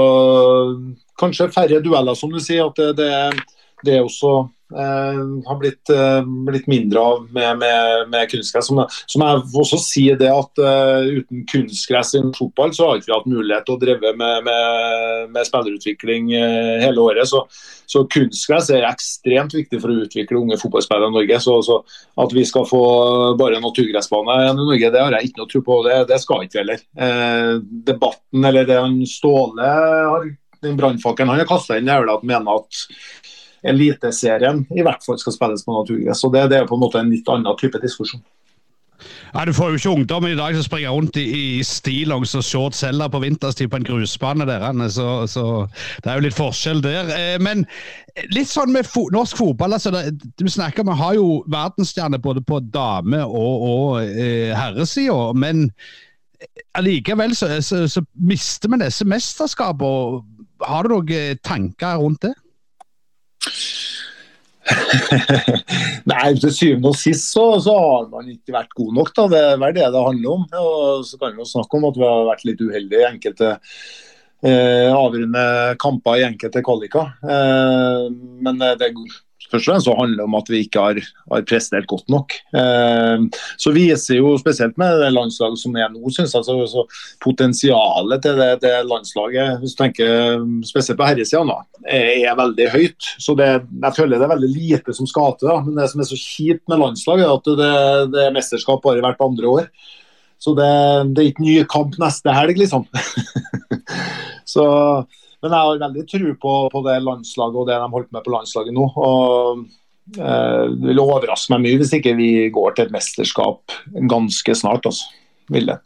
kanskje færre dueller, som du sier. at det, det, det er også har blitt, uh, blitt, mindre av med, med, med kunstgress. Som, som, jeg også sier det at uh, uten kunstgress i fotball, så har vi ikke hatt mulighet til å drive med, med, med spillerutvikling hele året. Så, så, kunstgress er ekstremt viktig for å utvikle unge fotballspillere i Norge. Så, så, at vi skal få bare naturgressbane i Norge, det har jeg ikke noe tro på. Det, det skal ikke heller. debatten, eller det han Ståle har den brannfakkelen han har kasta inn, er vel at mener at Eliteserien i hvert fall skal spilles på naturgress. Det, det, er på en måte en litt annen type diskusjon. Ja, Du får jo ikke ungdommen i dag som springer rundt i, i stillongs og shorts heller på vinterstid på en grusbane. der, så, så, det er jo litt forskjell der. Eh, men litt sånn med fo norsk fotball altså det, Du snakker vi har jo verdensstjerner både på dame- og, og eh, herresida, men allikevel så, så, så mister vi disse mesterskapene. Har du noen tanker rundt det? Nei, til syvende og sist så, så, har man ikke vært god nok. da, Det er det det handler om. Og så kan vi jo snakke om at vi har vært litt uheldige i enkelte eh, avgjørende kamper i enkelte kvaliker. Eh, men det, først og fremst så handler det om at vi ikke har, har prestert godt nok. Eh, så viser jo spesielt med det landslaget som er nå, synes jeg, så, så potensialet til det, det, landslaget hvis du tenker spesielt på herresida, er, veldig høyt. Så det, jeg føler det er veldig lite som skal til. Men det som er så kjipt med landslaget, er at det, det er mesterskap bare hvert andre år. Så det, det er ikke ny kamp neste helg, liksom. så men jeg har veldig tro på, på, det landslaget og det de holdt med på landslaget nå. og eh, Det vil overraske meg mye hvis ikke vi går til et mesterskap ganske snart. Altså. Vil det.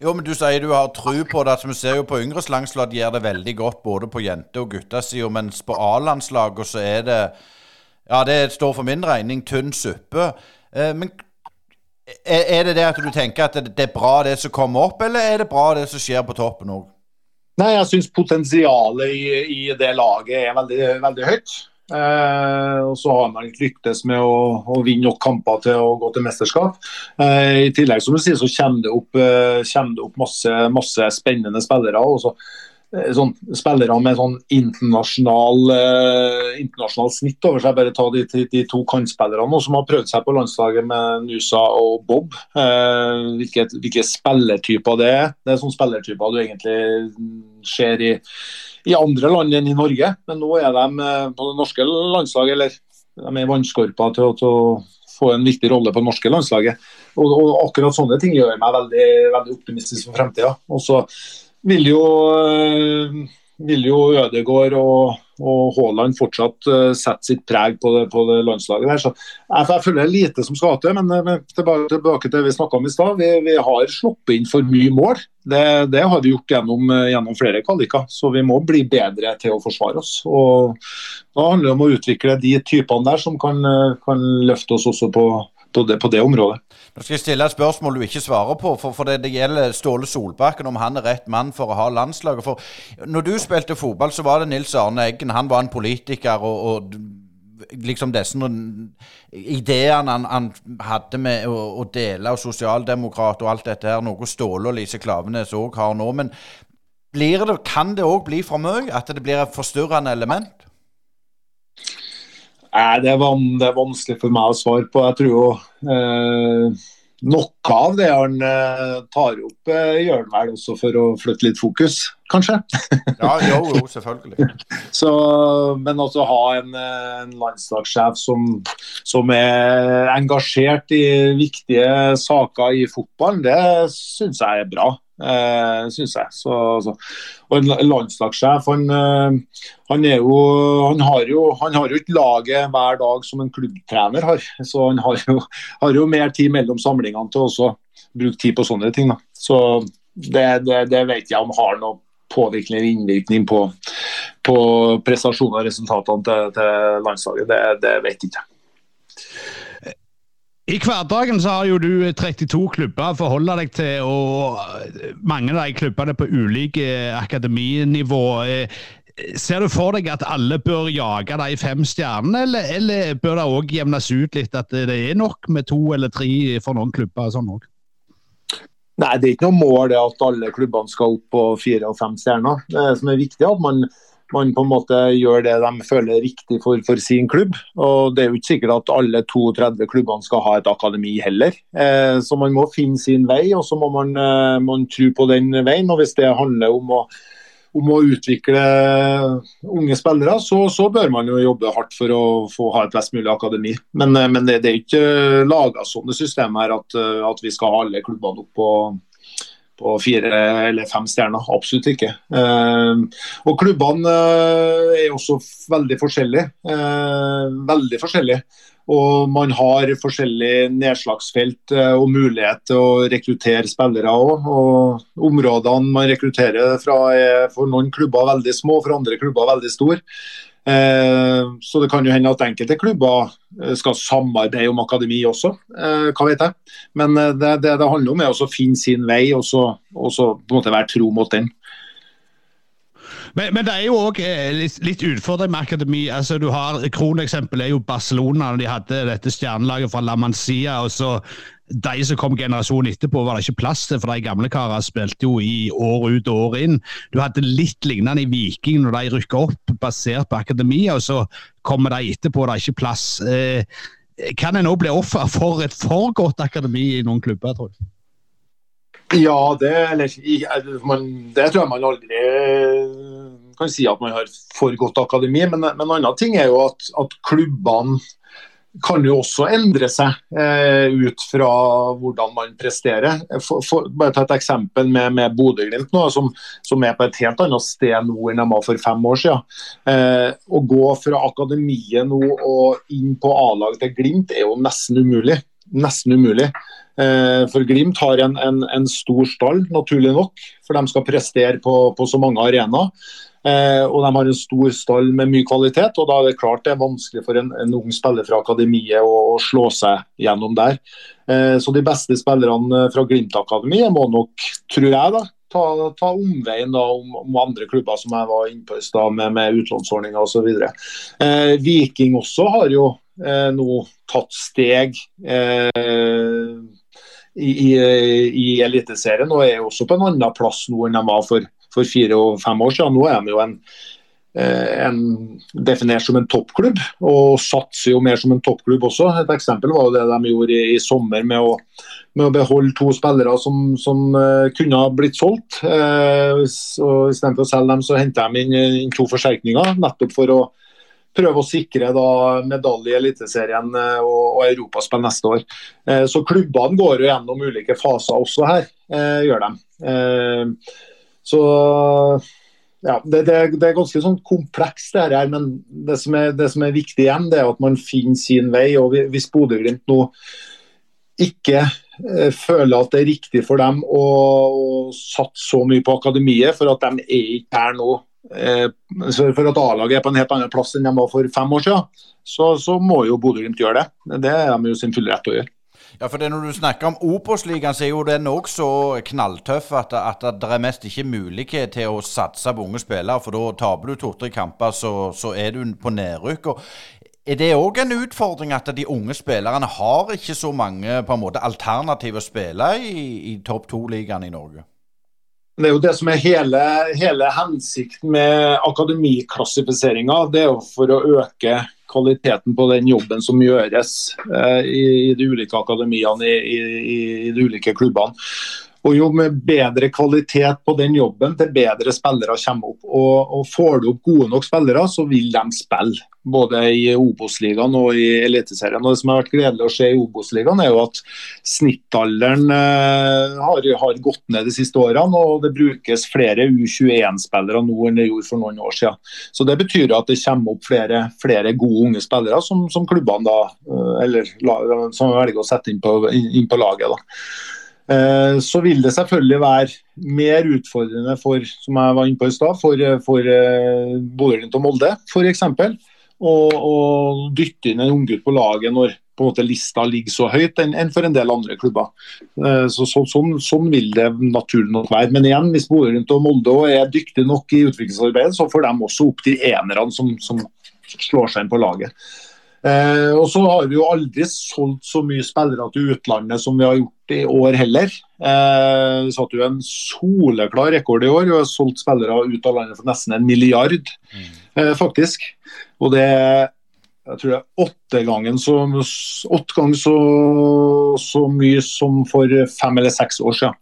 Jo, men Du sier du har tro på det. Altså, vi ser jo på yngres landslag de gjør det veldig godt både på jente- og guttesida, mens på A-landslaget så er det Ja, det står for min regning tynn suppe. Eh, men er det det at du tenker at det er bra det som kommer opp, eller er det bra det som skjer på toppen òg? Nei, Jeg syns potensialet i, i, det laget er veldig, veldig høyt. Eh, og Så har man ikke lyktes med å, å, vinne nok kamper til å gå til mesterskap. Eh, I tillegg som du sier, så kommer det opp, eh, kommer det opp masse, masse, spennende spillere. og så sånn, spillere med sånn internasjonal, eh, internasjonal snitt over seg. Bare ta de, de, de to kantspillerne som har prøvd seg på landslaget med Nusa og Bob. Eh, hvilke, hvilke spillertyper det er. Det er sånne spillertyper du egentlig ser i, i, andre land enn i Norge. Men nå er de på det norske landslaget, eller de er i vannskorpa til, å få en viktig rolle på det norske landslaget. Og, og akkurat sånne ting gjør meg veldig, veldig optimistisk for fremtida vil jo, eh, vil jo Ødegård og, og Haaland fortsatt uh, sette sitt preg på det, på det landslaget. der, så Jeg, jeg føler det er lite som skal til, men, men tilbake, tilbake, til det vi snakka om i stad. Vi, vi, har sluppet inn for mye mål. Det, det har vi gjort gjennom, gjennom flere kvaliker. Så vi må bli bedre til å forsvare oss. og Da handler det om å utvikle de typene der som kan, kan løfte oss også på, på, det, på det området. Nå skal jeg stille et spørsmål du ikke svarer på, for, for det, det, gjelder Ståle Solbakken, om han er rett mann for å ha landslaget. For når du spilte fotball, så var det Nils Arne Eggen. Han var en politiker. og, og liksom disse ideene han, han, hadde med å, å dele, og sosialdemokrat og alt dette her, noe Ståle og Lise Klavenes òg har nå. Men det, kan det òg bli for mye? At det blir et forstyrrende element? Nei, det er, det er, vanskelig for meg å svare på. Jeg tror jo eh, noe av det han eh, tar opp, eh, gjør han vel også for å flytte litt fokus, kanskje. ja, jo, jo, selvfølgelig. Så, men også ha en, eh, en landslagssjef som, som, er engasjert i viktige saker i fotballen, det syns jeg er bra eh, syns jeg. Så, så. Og en landslagssjef, han, eh, han, jo, han, har jo, han har jo ikke laget hver dag som en klubbtrener har. Så han har jo, har jo mer tid mellom samlingene til å bruke tid på sånne ting. Da. Så det, det, det vet jeg om har noe påvirkning eller innvirkning på, på prestasjonen og resultatene til, til landslaget. Det, det vet jeg ikke. I hverdagen så har jo du 32 klubber å forholde deg til, og mange av de klubbene på ulike akademinivå. Ser du for deg at alle bør jage de fem stjernene, eller, eller bør det òg jevnes ut litt at det er nok med to eller tre for noen klubber? sånn også? Nei, Det er ikke noe mål det at alle klubbene skal opp på fire og fem stjerner. Det som er viktig, er at man man på en måte gjør det de føler er riktig for, for, sin klubb. Og Det er jo ikke sikkert at alle 32 klubbene skal ha et akademi heller. Eh, så man må finne sin vei, og så må man, eh, man tro på den veien. og Hvis det handler om å, om å utvikle unge spillere, så, så, bør man jo jobbe hardt for å få ha et best mulig akademi. Men, eh, men det, det, er ikke laga sånne systemer at, eh, at vi skal ha alle klubbene opp på på fire eller fem stjerner. Absolutt ikke. Eh, og klubbene eh, er også veldig forskjellige. Eh, veldig forskjellige. Og man har forskjellige nedslagsfelt og mulighet til å rekruttere spillere òg. Og områdene man rekrutterer fra er for noen klubber veldig små, for andre klubber veldig store. Eh, så det kan jo hende at enkelte klubber eh, skal samarbeide om akademi også, eh, hva vet jeg. Men det det, det handler om er å finne sin vei og så, på en måte være tro mot den. Men, men, det er jo òg litt, litt utfordring med akademi. altså du har Kroneksempel er jo Barcelona. De hadde dette stjernelaget fra La Mancia. og så de som kom generasjonen etterpå, var det ikke plass til, for de gamle karene spilte jo i år ut og år inn. Du hadde litt lignende i Viking når de rykka opp basert på akademia, og så kommer de etterpå, og det er ikke plass. Eh, kan en òg bli offer for et for godt akademi i noen klubber, tror du? Ja, det, eller, man, det tror jeg man aldri kan si at man har for godt akademi. Men, men en annen ting er jo at, at klubbene kan jo også endre seg eh, ut fra hvordan man presterer. For, for, bare ta et eksempel med, med Bodø-Glimt, som, som, er på et helt annet sted nå enn de var for fem år siden. Eh, å gå fra akademiet nå og inn på A-laget til Glimt er jo nesten umulig. Nesten umulig. Eh, for Glimt har en, en, en, stor stall, naturlig nok, for de skal prestere på, på så mange arenaer. Eh, og de har en stor stall med mye kvalitet. og Da er det klart det er vanskelig for en, en ung spiller fra akademiet å, å slå seg gjennom der. Eh, så de beste spillerne fra Glimt-akademiet må nok, tror jeg, da, ta, ta omveien da, om, om, andre klubber som jeg var inne på i stad, med, med utlånsordninger osv. Eh, Viking også har jo eh, nå tatt steg. Eh, i, i, i Eliteserien og er også på en annen plass nå enn de var for for fire og fem år siden. Nå er de jo en, eh, en, definert som en toppklubb, og satser jo mer som en toppklubb også. Et eksempel var jo det de gjorde i, i sommer med å, med å, beholde to spillere som, som uh, kunne ha blitt solgt. Eh, Istedenfor å selge dem, så henter de inn, inn, to forsterkninger, nettopp for å prøve å sikre da, medalje i Eliteserien og, og europaspill neste år. Eh, så klubbene går jo gjennom ulike faser også her, eh, gjør de. Eh, så ja, det, det, det, er ganske sånn komplekst, det her, men det som, er, det som, er, viktig igjen, det er at man finner sin vei. og Hvis Bodø-Glimt nå ikke eh, føler at det er riktig for dem å, å satse så mye på akademiet, for at de er ikke her nå eh, for at A-laget er på en helt annen plass enn de var for fem år siden, så, så må jo Bodø-Glimt gjøre det. Det er de jo sin fulle rett til å gjøre. Ja, for det Når du snakker om Obos-ligaen, så er jo den òg så knalltøff at, at, det er mest ikke mulighet til å satse på unge spillere. For da taper du to-tre kamper, så, så, er du på nedrykk. er det òg en utfordring at de unge spillerne har ikke så mange på en måte alternativer å spille i, i topp to-ligaen i Norge? Det er jo det som er hele, hele hensikten med akademiklassifiseringa. Det er jo for å øke kvaliteten på den jobben som gjøres eh, i, i, de ulike akademiene i, i, i de ulike klubbene. Og Jo med bedre kvalitet på den jobben, til bedre spillere kommer opp. Og, og Får du opp gode nok spillere, så vil de spille. Både i Obos-ligaen og i Eliteserien. Og Det som har vært gledelig å se i Obos-ligaen, er jo at snittalderen eh, har, har, gått ned de siste årene. Og det brukes flere U21-spillere nå enn det gjorde for noen år siden. Så Det betyr at det kommer opp flere, flere gode unge spillere som, som klubbene da, eh, eller som velger å sette inn på, inn på laget. da. Eh, så vil det selvfølgelig være mer utfordrende for som jeg var inne på i sted, for, for uh, Bodø-Glimt og Molde f.eks. Å, dytte inn en unggutt på laget når på en måte lista ligger så høyt enn, en for en del andre klubber. Uh, så, så, sånn, sånn, vil det naturlig nok være. Men igjen, hvis Bodø-Glimt og Molde er dyktige nok i utviklingsarbeidet, så får de også opp de enerne som, som slår seg inn på laget. Eh, og så har vi jo aldri solgt så mye spillere til utlandet som vi har gjort i år heller. Eh, vi satte jo en soleklar rekord i år. Vi har solgt spillere ut av landet for nesten en milliard, mm. eh, faktisk. Og det jeg tror det er åtte ganger så, åtte ganger så, så, mye som for fem eller seks år siden.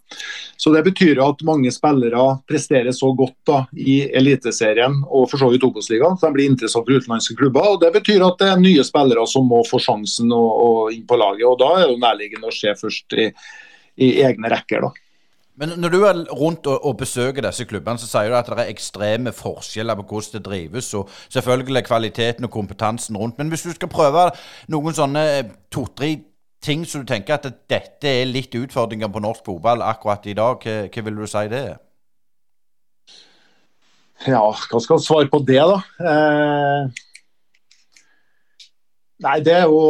Så Det betyr at mange spillere presterer så godt da, i Eliteserien og for så vidt Obos-ligaen. De blir interessant for utenlandske klubber. og Det betyr at det er nye spillere som må få sjansen og, og inn på laget. og Da er det nærliggende å se først i, i egne rekker. da. Men når du er rundt og, og, besøker disse klubbene, så sier du at det er ekstreme forskjeller på hvordan det drives, og selvfølgelig kvaliteten og kompetansen rundt. Men hvis du skal prøve noen sånne eh, to-tre ting som du tenker at dette er litt utfordringer på norsk fotball akkurat i dag, hva, hva vil du si det er? Ja, hva skal jeg svare på det, da? Eh, nei, det er jo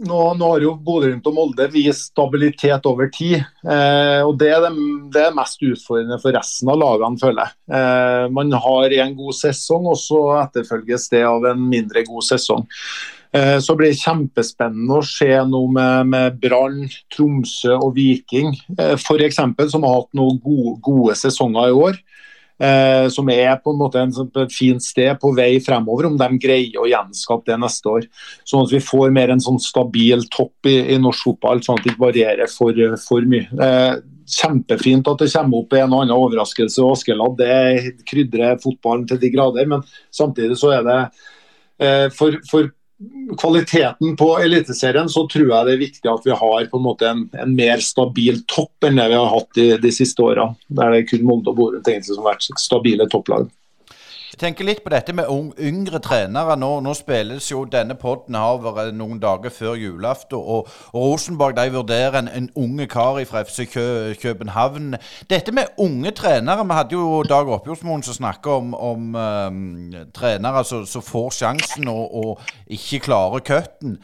nå, nå, har jo Bodø-Glimt og Molde vist stabilitet over tid. Eh, og Det er det, det er mest utfordrende for resten av lagene, føler jeg. Eh, man har en god sesong, og så etterfølges det av en mindre god sesong. Eh, så blir det kjempespennende å se noe med, med Brann, Tromsø og Viking eh, f.eks., som har hatt noen gode, gode sesonger i år. Eh, som er på en måte en, et fint sted på vei fremover, om de greier å gjenskape det neste år. Sånn at vi får mer en sånn stabil topp i, i norsk fotball, sånn at det ikke varierer for, for mye. Eh, kjempefint at det kommer opp en og annen overraskelse Askeladd. Det krydrer fotballen til de grader, men samtidig så er det eh, for, for kvaliteten på Eliteserien, så tror jeg det er viktig at vi har på en måte en, en mer stabil topp enn det vi har hatt de, de siste åra. Der det er kun Molde og Borum som har vært stabile topplag. Tenker litt på dette med yngre trenere. Nå, nå spilles jo denne podden over noen dager før julaften. Og, og, Rosenborg de vurderer en, en unge kar fra FC Kø, København. Dette med unge trenere Vi hadde jo Dag Oppjordsmoen som snakka om, om um, trenere som, får sjansen og, og ikke klarer cutten.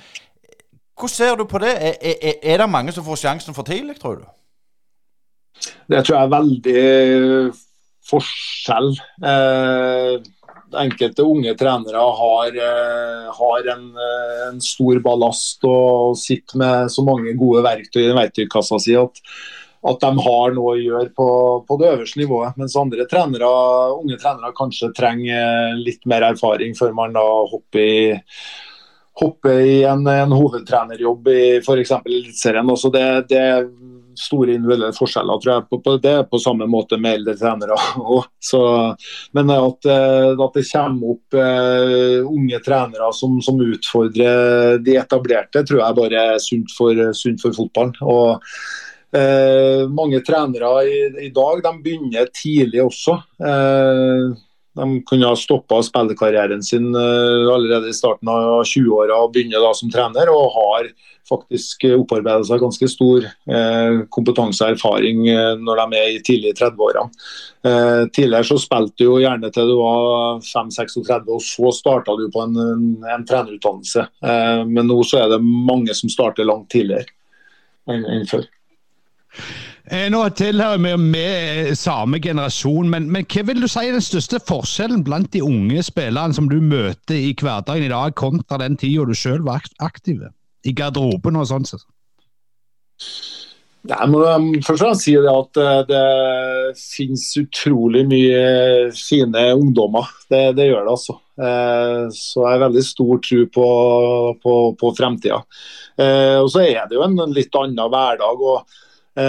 Hvordan ser du på det? Er, er, er det mange som får sjansen for tidlig, tror du? Det tror jeg er veldig forskjell. Eh, enkelte unge trenere har, eh, har en, eh, en, stor ballast og sitter med så mange gode verktøy i verktøykassa si at, at de har noe å gjøre på, på, det øverste nivået. Mens andre trenere, unge trenere kanskje trenger litt mer erfaring før man da hopper i hoppe i en, en hovedtrenerjobb i f.eks. Eliteserien. Det, det store individuelle forskjeller, tror jeg. På, på, det på samme måte med eldre trenere Så, Men at, eh, at, det kommer opp uh, unge trenere som, som, utfordrer de etablerte, tror jeg bare er sunt for, sunt for fotballen. Og uh, mange trenere i, i, dag de begynner tidlig også. Uh, de kunne ha stoppa spillekarrieren sin allerede i starten av 20-åra og begynne da som trener, og har faktisk opparbeida seg ganske stor eh, kompetanse og erfaring eh, når de er i tidlig 30-åra. Eh, tidligere så spilte du gjerne til du var 5-36, og så starta du på en, en, en trenerutdannelse. Eh, men nå så er det mange som starter langt tidligere enn før. Eh, nå tilhører vi med samme generasjon, men, men, hva vil du si er den største forskjellen blant de unge spillerne som du møter i hverdagen i dag, kontra den tida du sjøl var aktiv? i garderoben og sånn? Nei, må først og fremst si det at det, eh, finnes utrolig mye fine ungdommer. Det, det gjør det, altså. Eh, så jeg har veldig stor tro på, på, på fremtida. Eh, og så er det jo en litt annen hverdag. og det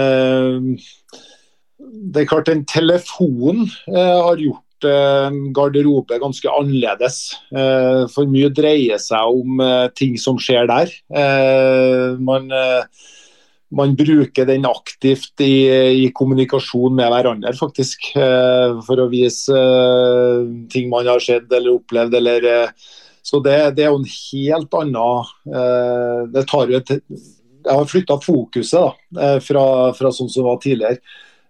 er klart En telefon har gjort garderobe ganske annerledes. Eh, for mye dreier seg om eh, ting som skjer der. Eh, man, man bruker den aktivt i, i, kommunikasjon med hverandre, faktisk. For å vise ting man har sett eller opplevd. Eller, så det, det, er jo en helt annen Det tar jo et Jeg har flytta fokuset da, fra, fra sånn som var tidligere.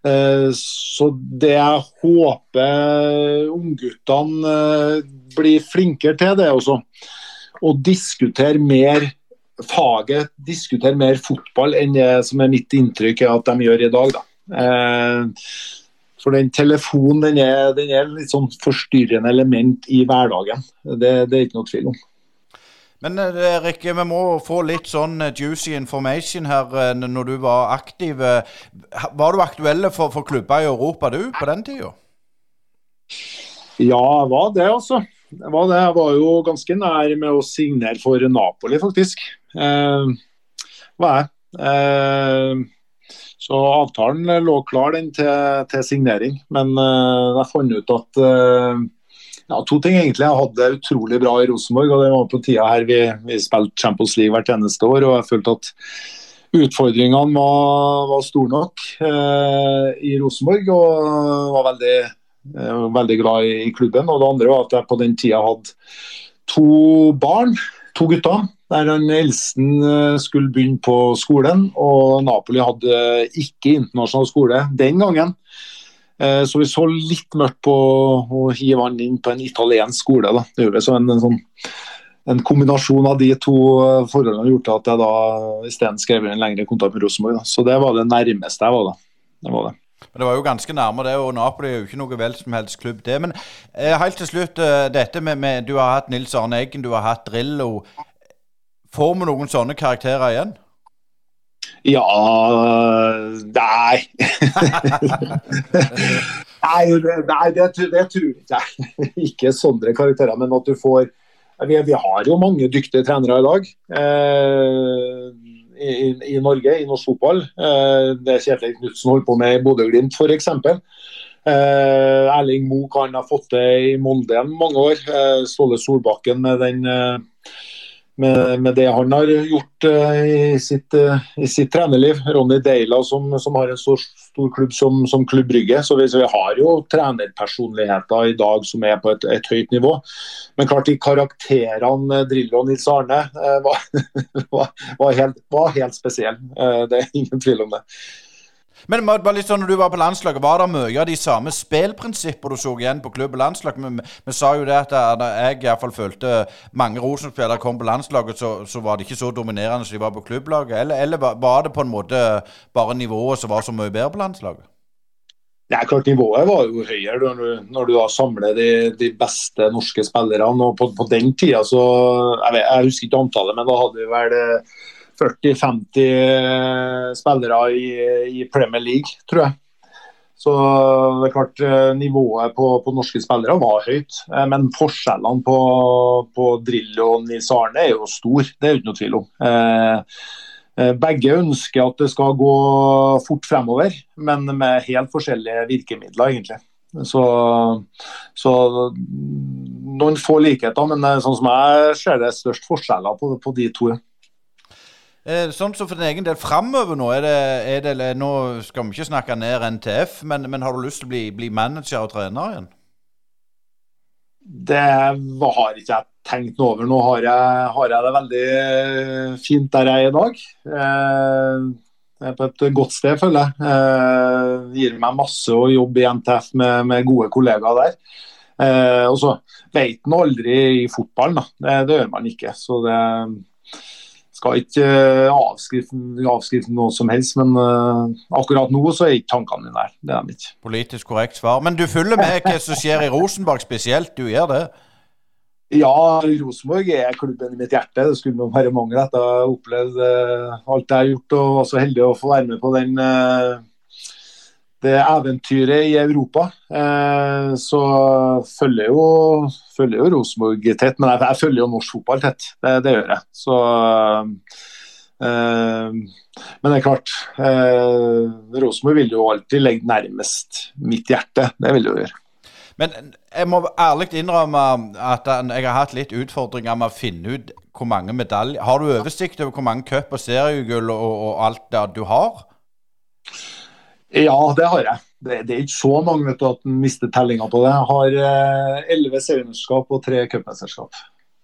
Eh, så det jeg håper ungguttene eh, blir flinkere til, det også. Å diskutere mer faget, diskutere mer fotball enn det som er mitt inntrykk er at de gjør i dag. Da. Eh, for den telefonen den er, den er litt sånn forstyrrende element i hverdagen. Det, det er ikke noe tvil om. Men eh, Erik, vi må få litt sånn eh, juicy information her eh, når du var aktiv. Var du aktuell for, for klubber i Europa du, på den tida? Ja, jeg var det, altså. Jeg var, det. jeg var jo ganske nær med å signere for Napoli, faktisk. Eh, var jeg. Eh, så avtalen lå klar den til, til signering, men eh, jeg fant ut at ja, to ting egentlig. Jeg hadde det utrolig bra i Rosenborg. og Det var på tida her vi, vi spilte Champions League hvert eneste år. og Jeg følte at utfordringene var, var store nok eh, i Rosenborg. Og var veldig, eh, veldig glad i, i, klubben. Og det andre var at jeg på den tida hadde to barn, to gutter. Der den eldste eh, skulle begynne på skolen, og Napoli hadde ikke internasjonal skole den gangen. Eh, så vi så litt mørkt på å hive han inn på en italiensk skole. Da. Det gjorde så en, en sånn en kombinasjon av de to forholdene har gjort at jeg da isteden skrev en lengre kontrakt med Rosenborg. Så det var det nærmeste jeg var, da. Det var det. Men det var jo ganske nærme det, og Napoli er jo ikke noe vel som helst klubb, det. Men eh, helt til slutt, eh, dette med, med, Du har hatt Nils Arne Eggen, du har hatt Drillo. Får vi noen sånne karakterer igjen? Ja Nei. nei, det, nei det, det, tror ikke jeg. ikke sånne karakterer, men at du får vi, vi, har jo mange dyktige trenere i dag eh, i, i, Norge, i norsk fotball. Eh, det Kjetil Knutsen holder på med i Bodø-Glimt f.eks. Eh, Erling Moe kan ha fått det i Molde mange år. Eh, Ståle Solbakken med den eh, med, med, det han har gjort uh, i, sitt, uh, i, sitt, trenerliv. Ronny Deila som, som har en så stor klubb som, som Klubb Brygge. Så vi, så vi, har jo trenerpersonligheter i dag som er på et, et høyt nivå. Men klart de karakterene Drillo og Nils Arne uh, var, var, var, helt, var helt spesielle. det er ingen tvil om det. Men bare litt sånn, når du var på landslaget, var det mye av de samme spillprinsippene du så igjen på klubb og landslag? Vi sa jo det at da jeg iallfall følte mange Rosenborg-spillere kom på landslaget, så, så, var det ikke så dominerende som de var på klubblaget. Eller, eller var det på en måte bare nivået som var så mye bedre på landslaget? Ja, klart Nivået var jo høyere når du, når du da samler de, de, beste norske spillerne. og På, på den tida så jeg, vet, jeg, husker ikke antallet, men da hadde vi vel 40-50 eh, spillere i, i, Premier League, tror jeg. Så det er klart eh, Nivået på, på norske spillere var høyt. Eh, men forskjellene på, på Drillo og Nils Arne er jo stor, det er jo ikke tvil om. Begge ønsker at det skal gå fort fremover, men med helt forskjellige virkemidler, egentlig. Så, så noen få likheter, men sånn som jeg ser det, er størst forskjeller på, på de to. Eh, sånn som for din egen del framover nå, er det, er det, nå skal vi ikke snakke ned NTF, men, men har du lyst til å bli, bli, manager og trener igjen? Det har ikke jeg tenkt noe over. Nå har jeg, har jeg, det veldig fint der jeg er i dag. Eh, jeg er på et godt sted, føler jeg. jeg gir meg masse å jobbe i NTF med, med gode kollegaer der. Eh, og så vet en aldri i fotballen, da. Det, det, gjør man ikke. Så det, skal ikke eh, avskrive, noe som helst, men uh, akkurat nå så er ikke tankene mine der. Det er de ikke. Politisk korrekt svar. Men du følger med hva som skjer i Rosenborg spesielt, du gjør det? Ja, Rosenborg er klubben i mitt hjerte. Det skulle være mange etter å ha opplevd uh, alt jeg har gjort, og var så heldig å få være med på den det eventyret i Europa. Eh, så følger jo, følger jo Rosenborg tett, men jeg, jeg, følger jo norsk fotball tett. Det, det gjør jeg. Så, eh, men det er klart, eh, Rosenborg vil jo alltid legge nærmest mitt hjerte. Det vil det jo gjøre. Men jeg må ærlig innrømme at jeg har hatt litt utfordringer med å finne ut hvor mange medaljer Har du oversikt over hvor mange cup- og seriegull og, og alt det du har? Ja, det har jeg. Det, det er ikke så mange vet du, at en mister tellinga på det. Jeg har eh, elleve seriemesterskap og tre cupmesterskap.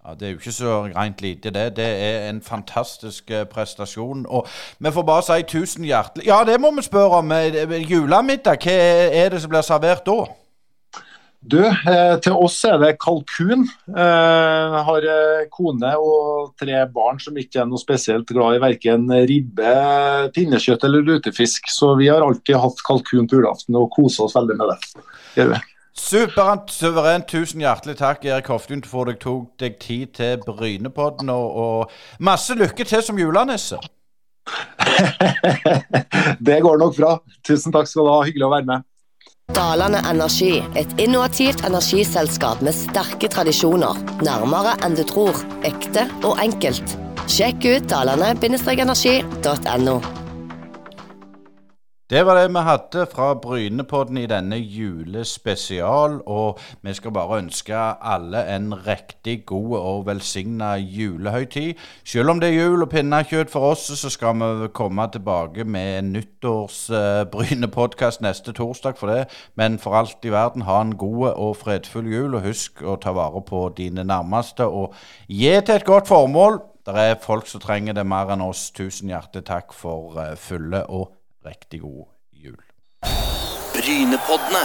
Ja, Det er jo ikke så rent lite, det. Det er en fantastisk eh, prestasjon. Og vi får bare si tusen hjertelig Ja, det må vi spørre om. Eh, julemiddag, hva er det som blir servert da? Du, eh, til oss er det kalkun. Eh, jeg har eh, kone og tre barn som ikke er noe spesielt glad i verken ribbe, pinnekjøtt eller lutefisk. Så vi har alltid hatt kalkun på julaften og koser oss veldig med det. Gjør vi. Superant, suverent. Tusen hjertelig takk, Erik Hoftun, for at du tok deg tid til Brynepodden. Og, og masse lykke til som julenisse. det går nok bra. Tusen takk skal du ha. Hyggelig å være med. Dalane Energi, et innovativt energiselskap med sterke tradisjoner. Nærmere enn du tror. Ekte og enkelt. Sjekk ut dalane-energi.no. Det var det vi hadde fra Brynepodden i denne julespesial. Og vi skal bare ønske alle en riktig god og velsigna julehøytid. Selv om det er jul og pinnekjøtt for oss, så skal vi komme tilbake med en nyttårs-Brynepodkast uh, neste torsdag for det. Men for alt i verden, ha en god og fredfull jul, og husk å ta vare på dine nærmeste. Og gi til et godt formål. Det er folk som trenger det mer enn oss. Tusen hjertelig takk for uh, fulle og riktig god jul. Brynepoddene.